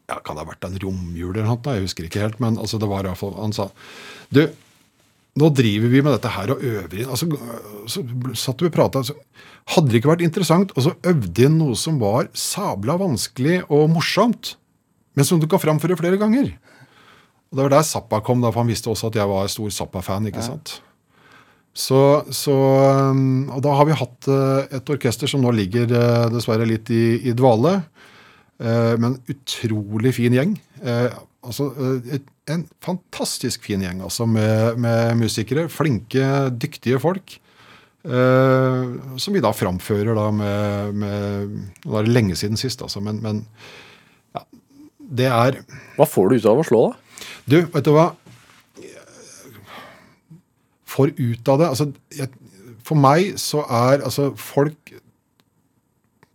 ja, Kan det ha vært en romjul eller noe? Jeg husker ikke helt. Men altså, det var i hvert fall, han sa Du, nå driver vi med dette her og øver inn. Altså, så satt vi og prata. Altså, hadde det ikke vært interessant og så øvde inn noe som var sabla vanskelig og morsomt, men som du kan framføre flere ganger? Og Det var der Zappa kom, da, for han visste også at jeg var stor Zappa-fan. ikke sant? Så, så, um, og da har vi hatt eh, et orkester som nå ligger eh, dessverre litt i, i dvale. Eh, men utrolig fin gjeng. Altså, en fantastisk fin gjeng altså, med, med musikere. Flinke, dyktige folk. som vi da framfører da med, med Det er lenge siden sist, altså, men, men ja, det er Hva får du ut av å slå, da? Du, vet du hva? får ut av det altså, jeg, For meg så er altså Folk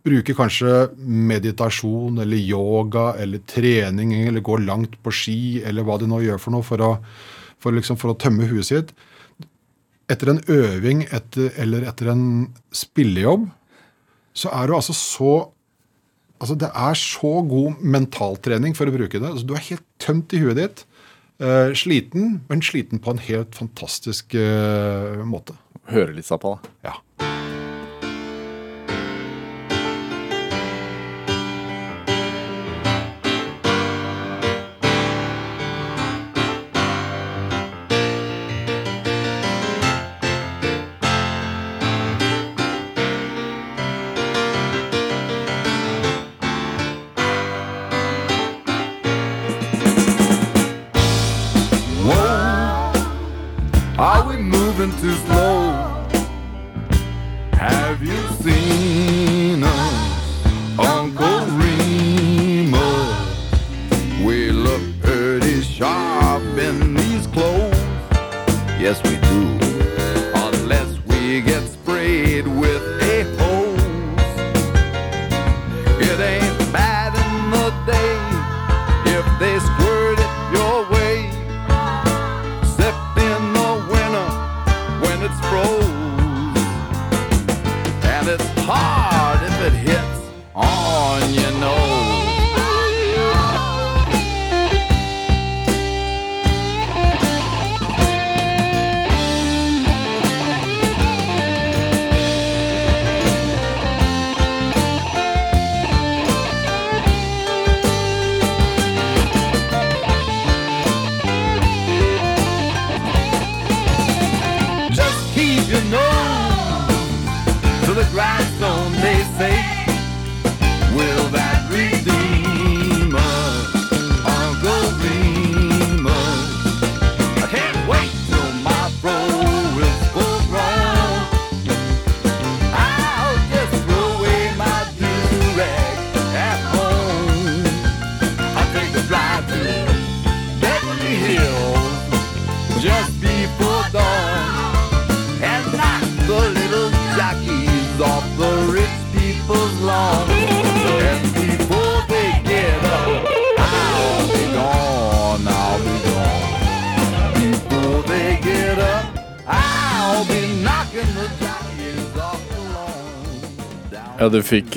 bruker kanskje meditasjon eller yoga eller trening eller går langt på ski eller hva de nå gjør for noe for å, for liksom, for å tømme huet sitt. Etter en øving etter, eller etter en spillejobb så er du altså så Altså, det er så god mentaltrening, for å bruke det. Altså, du er helt tømt i huet ditt. Uh, sliten, men sliten på en helt fantastisk uh, måte. Høre litt på det. Ja.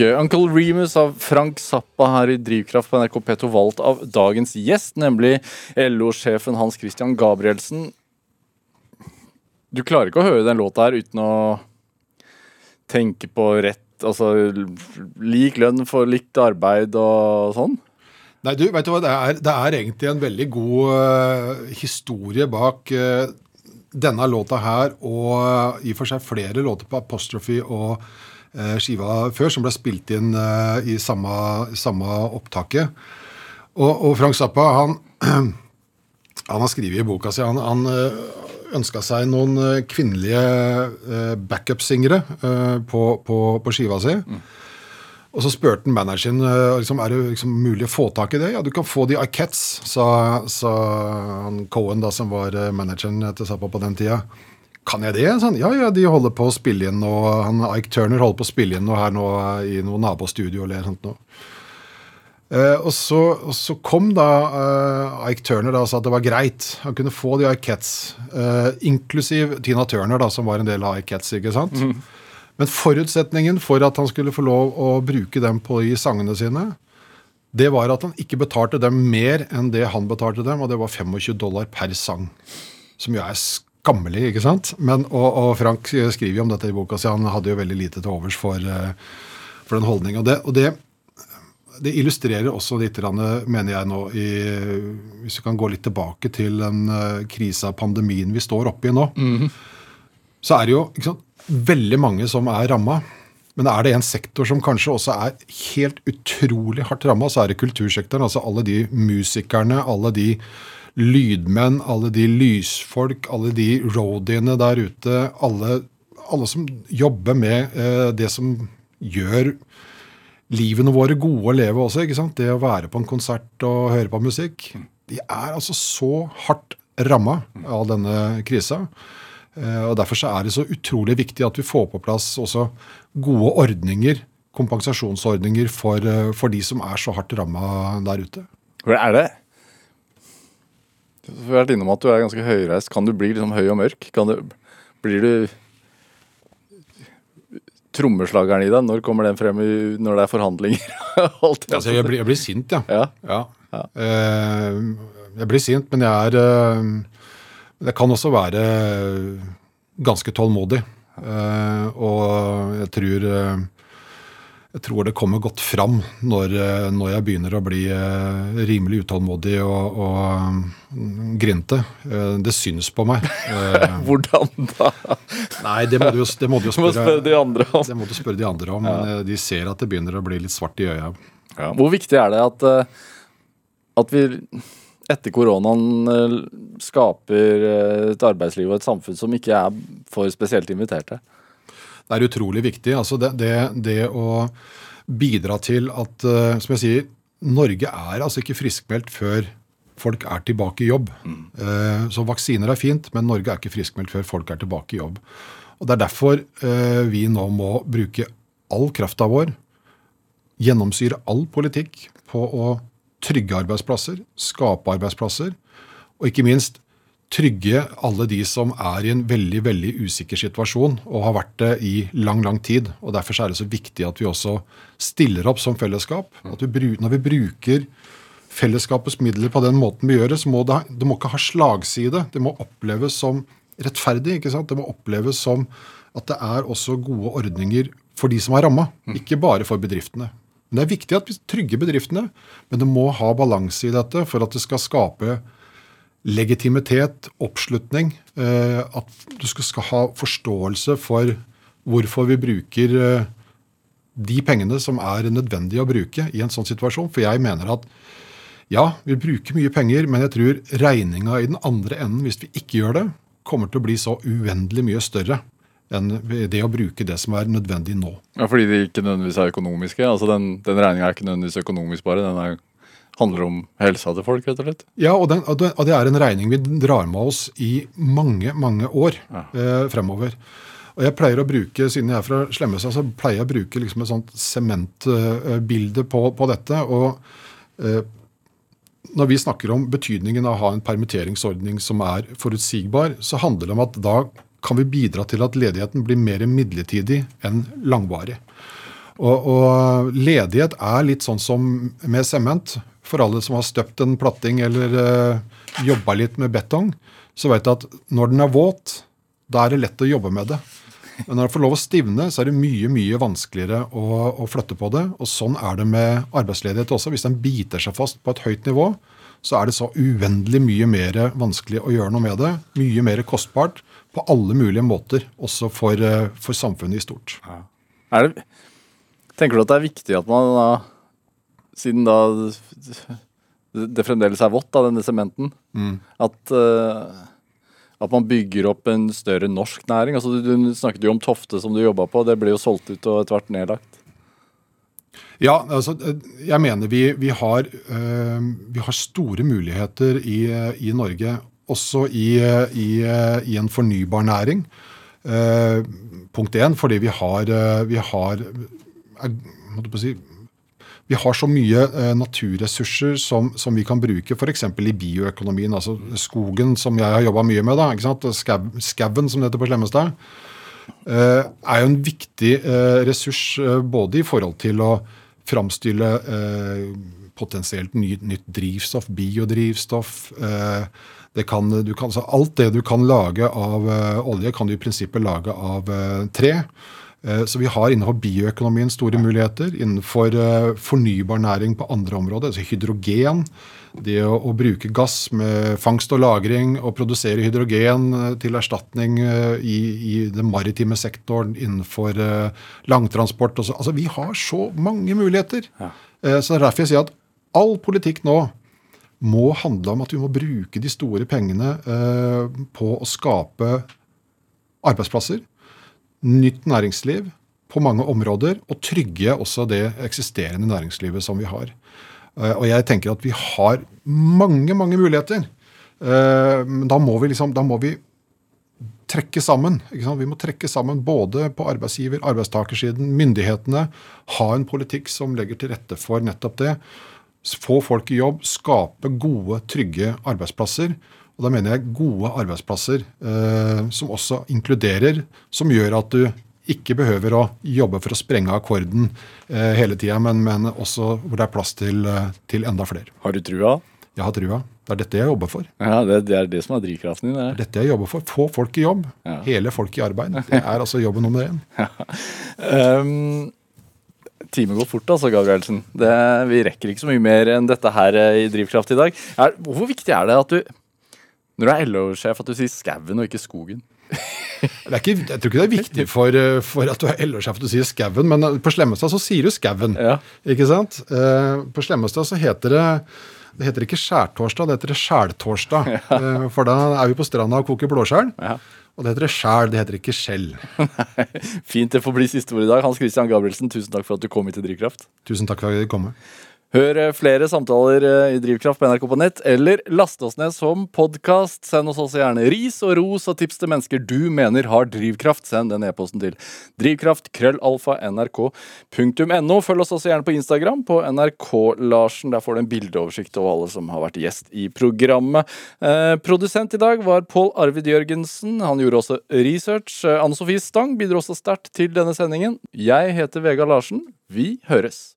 Uncle Remus av Frank Zappa her i Drivkraft på NRK P2, valgt av dagens gjest, nemlig LO-sjefen Hans Christian Gabrielsen. Du klarer ikke å høre den låta her uten å tenke på rett Altså lik lønn for likt arbeid og sånn? Nei, du, vet du hva, det er, det er egentlig en veldig god uh, historie bak uh, denne låta her, og i og for seg flere låter på Apostrophe og skiva før, som ble spilt inn eh, i samme, samme opptaket. Og, og, Frank Zappa han, han har skrevet i boka si han, han eh, ønska seg noen kvinnelige backup-singere på, på, på, skiva si. Mm. Og så spurte han manageren liksom, er det liksom mulig å få tak i det. Ja, du kan få de Ikettes, sa, sa han Cohen, da, som var manageren til Zappa på den tida. Kan jeg det? Sånn, ja, ja, de holder på å spille inn og han, Ike Turner holder på å spille inn noe her nå i noe nabostudio eller sånt noe. Eh, og, så, og, så, kom da eh, Ike Turner da, og sa at det var greit. Han kunne få de Ikettes, eh, inklusiv Tina Turner, da, som var en del av sant? Mm. Men forutsetningen for at han skulle få lov å bruke dem på i sangene sine, det var at han ikke betalte dem mer enn det han betalte dem, og det var 25 dollar per sang. Som jo er skammelig, ikke sant? Men, og, og, Frank skriver jo om dette i boka si. Han hadde jo veldig lite til overs for, eh, for den holdninga. Og, det, og det, det, illustrerer også litt, mener jeg nå, i, hvis vi kan gå litt tilbake til den uh, krisa, pandemien vi står oppe i nå. Mm -hmm. så er det jo sant, veldig mange som er ramma. Men er det en sektor som kanskje også er helt utrolig hardt ramma, så er det kultursektoren. Altså alle de musikerne, alle de lydmenn, alle de lysfolk, alle de roadiene der ute. Alle, alle som jobber med eh, det som gjør livene våre gode å leve også. ikke sant? Det å være på en konsert og høre på musikk. De er altså så hardt ramma av denne krisa. Eh, og Derfor så er det så utrolig viktig at vi får på plass også gode ordninger, kompensasjonsordninger, for, eh, for de som er så hardt ramma der ute. Hvor er det? Du har vært innom at du er ganske høyreist. Kan du bli liksom høy og mørk? Kan du, blir du trommeslageren i deg? Når kommer den frem i, når det er forhandlinger? altså, jeg, blir, jeg, blir, sint, ja. ja. ja. ja. Uh, jeg blir sint, men jeg er uh, Det kan også være ganske tålmodig. Uh, og jeg tror jeg tror det kommer godt fram når, når jeg begynner å bli eh, rimelig utålmodig og, og grinte. Eh, det syns på meg. Hvordan da? Nei, det må du jo, det må du jo spørre, spørre, de andre om. Det må du spørre de andre om. Ja. De ser at det begynner å bli litt svart i øya. Ja. Hvor viktig er det at, at vi etter koronaen skaper et arbeidsliv og et samfunn som ikke er for spesielt inviterte? det er utrolig viktig. Altså det, det, det, å bidra til at uh, Som jeg sier, Norge er altså ikke friskmeldt før folk er tilbake i jobb. Mm. Så vaksiner er fint, men Norge er ikke friskmeldt før folk er tilbake i jobb. Og Det er derfor vi nå må bruke all krafta vår, gjennomsyre all politikk på å trygge arbeidsplasser, skape arbeidsplasser, og ikke minst trygge alle de som er i en veldig veldig usikker situasjon og har vært det i lang lang tid. og Derfor er det så viktig at vi også stiller opp som fellesskap. At vi, når vi bruker fellesskapets midler på den måten vi gjør det, så må det, det må ikke ha slagside. Det må oppleves som rettferdig. ikke sant? Det må oppleves som at det er også gode ordninger for de som er ramma, ikke bare for bedriftene. Men Det er viktig at vi trygger bedriftene, men det må ha balanse i dette for at det skal skape legitimitet, oppslutning. Eh, at du skal ha forståelse for hvorfor vi bruker eh, de pengene som er nødvendige å bruke i en sånn situasjon. For jeg mener at ja, vi bruker mye penger, men jeg tror regninga i den andre enden, hvis vi ikke gjør det, kommer til å bli så uendelig mye større enn det å bruke det som er nødvendig nå. Ja, Fordi de ikke nødvendigvis er økonomiske? altså Den, den regninga er ikke nødvendigvis økonomisk bare, den er handler om helsa til folk, rett og slett? Ja, og, den, og, det er en regning vi drar med oss i mange, mange år ja. eh, fremover. Og jeg pleier å bruke, Siden jeg er fra Slemmestad, så pleier jeg å bruke liksom et sånt sementbilde på, på, dette. og eh, Når vi snakker om betydningen av å ha en permitteringsordning som er forutsigbar, så handler det om at da kan vi bidra til at ledigheten blir mer midlertidig enn langvarig. Og, og, ledighet er litt sånn som med sement. For alle som har støpt en platting eller uh, eh, jobba litt med betong, så vet du at når den er våt, da er det lett å jobbe med det. Men når det får lov å stivne, så er det mye mye vanskeligere å, å flytte på det. Og sånn er det med arbeidsledighet også. Hvis den biter seg fast på et høyt nivå, så er det så uendelig mye mer vanskelig å gjøre noe med det. Mye mer kostbart på alle mulige måter, også for, eh, for samfunnet i stort. Ja. Det Tenker du at det er viktig at man da, siden da det fremdeles er vått, av denne sementen, mm. at, uh, at man bygger opp en større norsk næring? Altså, du, du snakket jo om Tofte som du jobba på, det ble jo solgt ut og etter hvert nedlagt. Ja, altså, jeg mener vi, vi, har, uh, vi har, store muligheter i, i Norge, også i, i, i en fornybar næring. Punkt én fordi vi har, vi har si, vi har så mye eh, naturressurser som, som, vi kan bruke f.eks. i bioøkonomien. altså Skogen, som jeg har jobba mye med, da, ikke sant? skauen, som det heter på Slemmestad, eh, er jo en viktig eh, ressurs eh, både i forhold til å framstille eh, potensielt ny, nytt drivstoff, biodrivstoff. Eh, kan, kan, alt det du kan lage av olje, kan du i prinsippet lage av tre. Eh, så vi har innenfor bioøkonomien store muligheter. Innenfor eh, fornybar næring på andre områder, altså hydrogen. Det å, å, bruke gass med fangst og lagring og produsere hydrogen eh, til erstatning i, i den maritime sektoren innenfor langtransport. Også. Altså, vi har så mange muligheter. Ja. Så det er derfor jeg sier at all politikk nå må handle om at vi må bruke de store pengene på å skape arbeidsplasser nytt næringsliv på mange områder, og trygge også det eksisterende næringslivet som vi har. Eh, og jeg tenker at vi har mange, mange muligheter. Eh, men da må vi liksom, da må vi trekke sammen. Vi må trekke sammen både på arbeidsgiver-, arbeidstakersiden, myndighetene. Ha en politikk som legger til rette for nettopp det. Få folk i jobb, skape gode, trygge arbeidsplasser. Og da mener jeg gode arbeidsplasser eh, som også inkluderer, som gjør at du ikke behøver å jobbe for å sprenge akkorden eh, hele tida, men, men, også hvor det er plass til, eh, til, enda flere. Har du trua? Jeg har trua. Det er dette jeg jobber for. Ja, Det, det er det som er drivkraften din? Det er dette jeg jobber for. Få folk i jobb. Ja. Hele folk i arbeid. Det er altså jobben nummer én. Ja. Um, Timen går fort, altså, Gabrielsen. Det, vi rekker ikke så mye mer enn dette her eh, i Drivkraft i dag. Er, hvor viktig er det at du når du er LO-sjef, at du sier skauen og ikke skogen? Ikke, jeg tror ikke det er viktig for, eh, for at du er LO-sjef at du sier skauen, men eh, på Slemmestad så sier du skauen. Ja. Ikke sant? Eh, på Slemmestad så heter det det heter ikke skjærtorsdag, det heter skjæltorsdag. Ja. For da er vi på stranda og koker blåskjell. Ja. Og det heter det skjæl, det heter ikke skjell. Fint det får bli siste ord i dag. Hans Christian Gabrielsen, tusen takk for at du kom hit til Drivkraft. Tusen takk for at jeg kom. Hør eh, flere samtaler eh, i Drivkraft på NRK på nett, eller last oss ned som podkast. Send oss også gjerne ris og ros og tips til mennesker du mener har drivkraft. Send den e-posten til drivkraft-nrk.no. Følg oss også gjerne på Instagram på NRK-Larsen. Der får du en bildeoversikt over alle som har vært gjest i programmet. Eh, produsent i dag var Pål Arvid Jørgensen. Han gjorde også research. Eh, Anne Sofie Stang bidro også sterkt til denne sendingen. Jeg heter Vegard Larsen. Vi høres.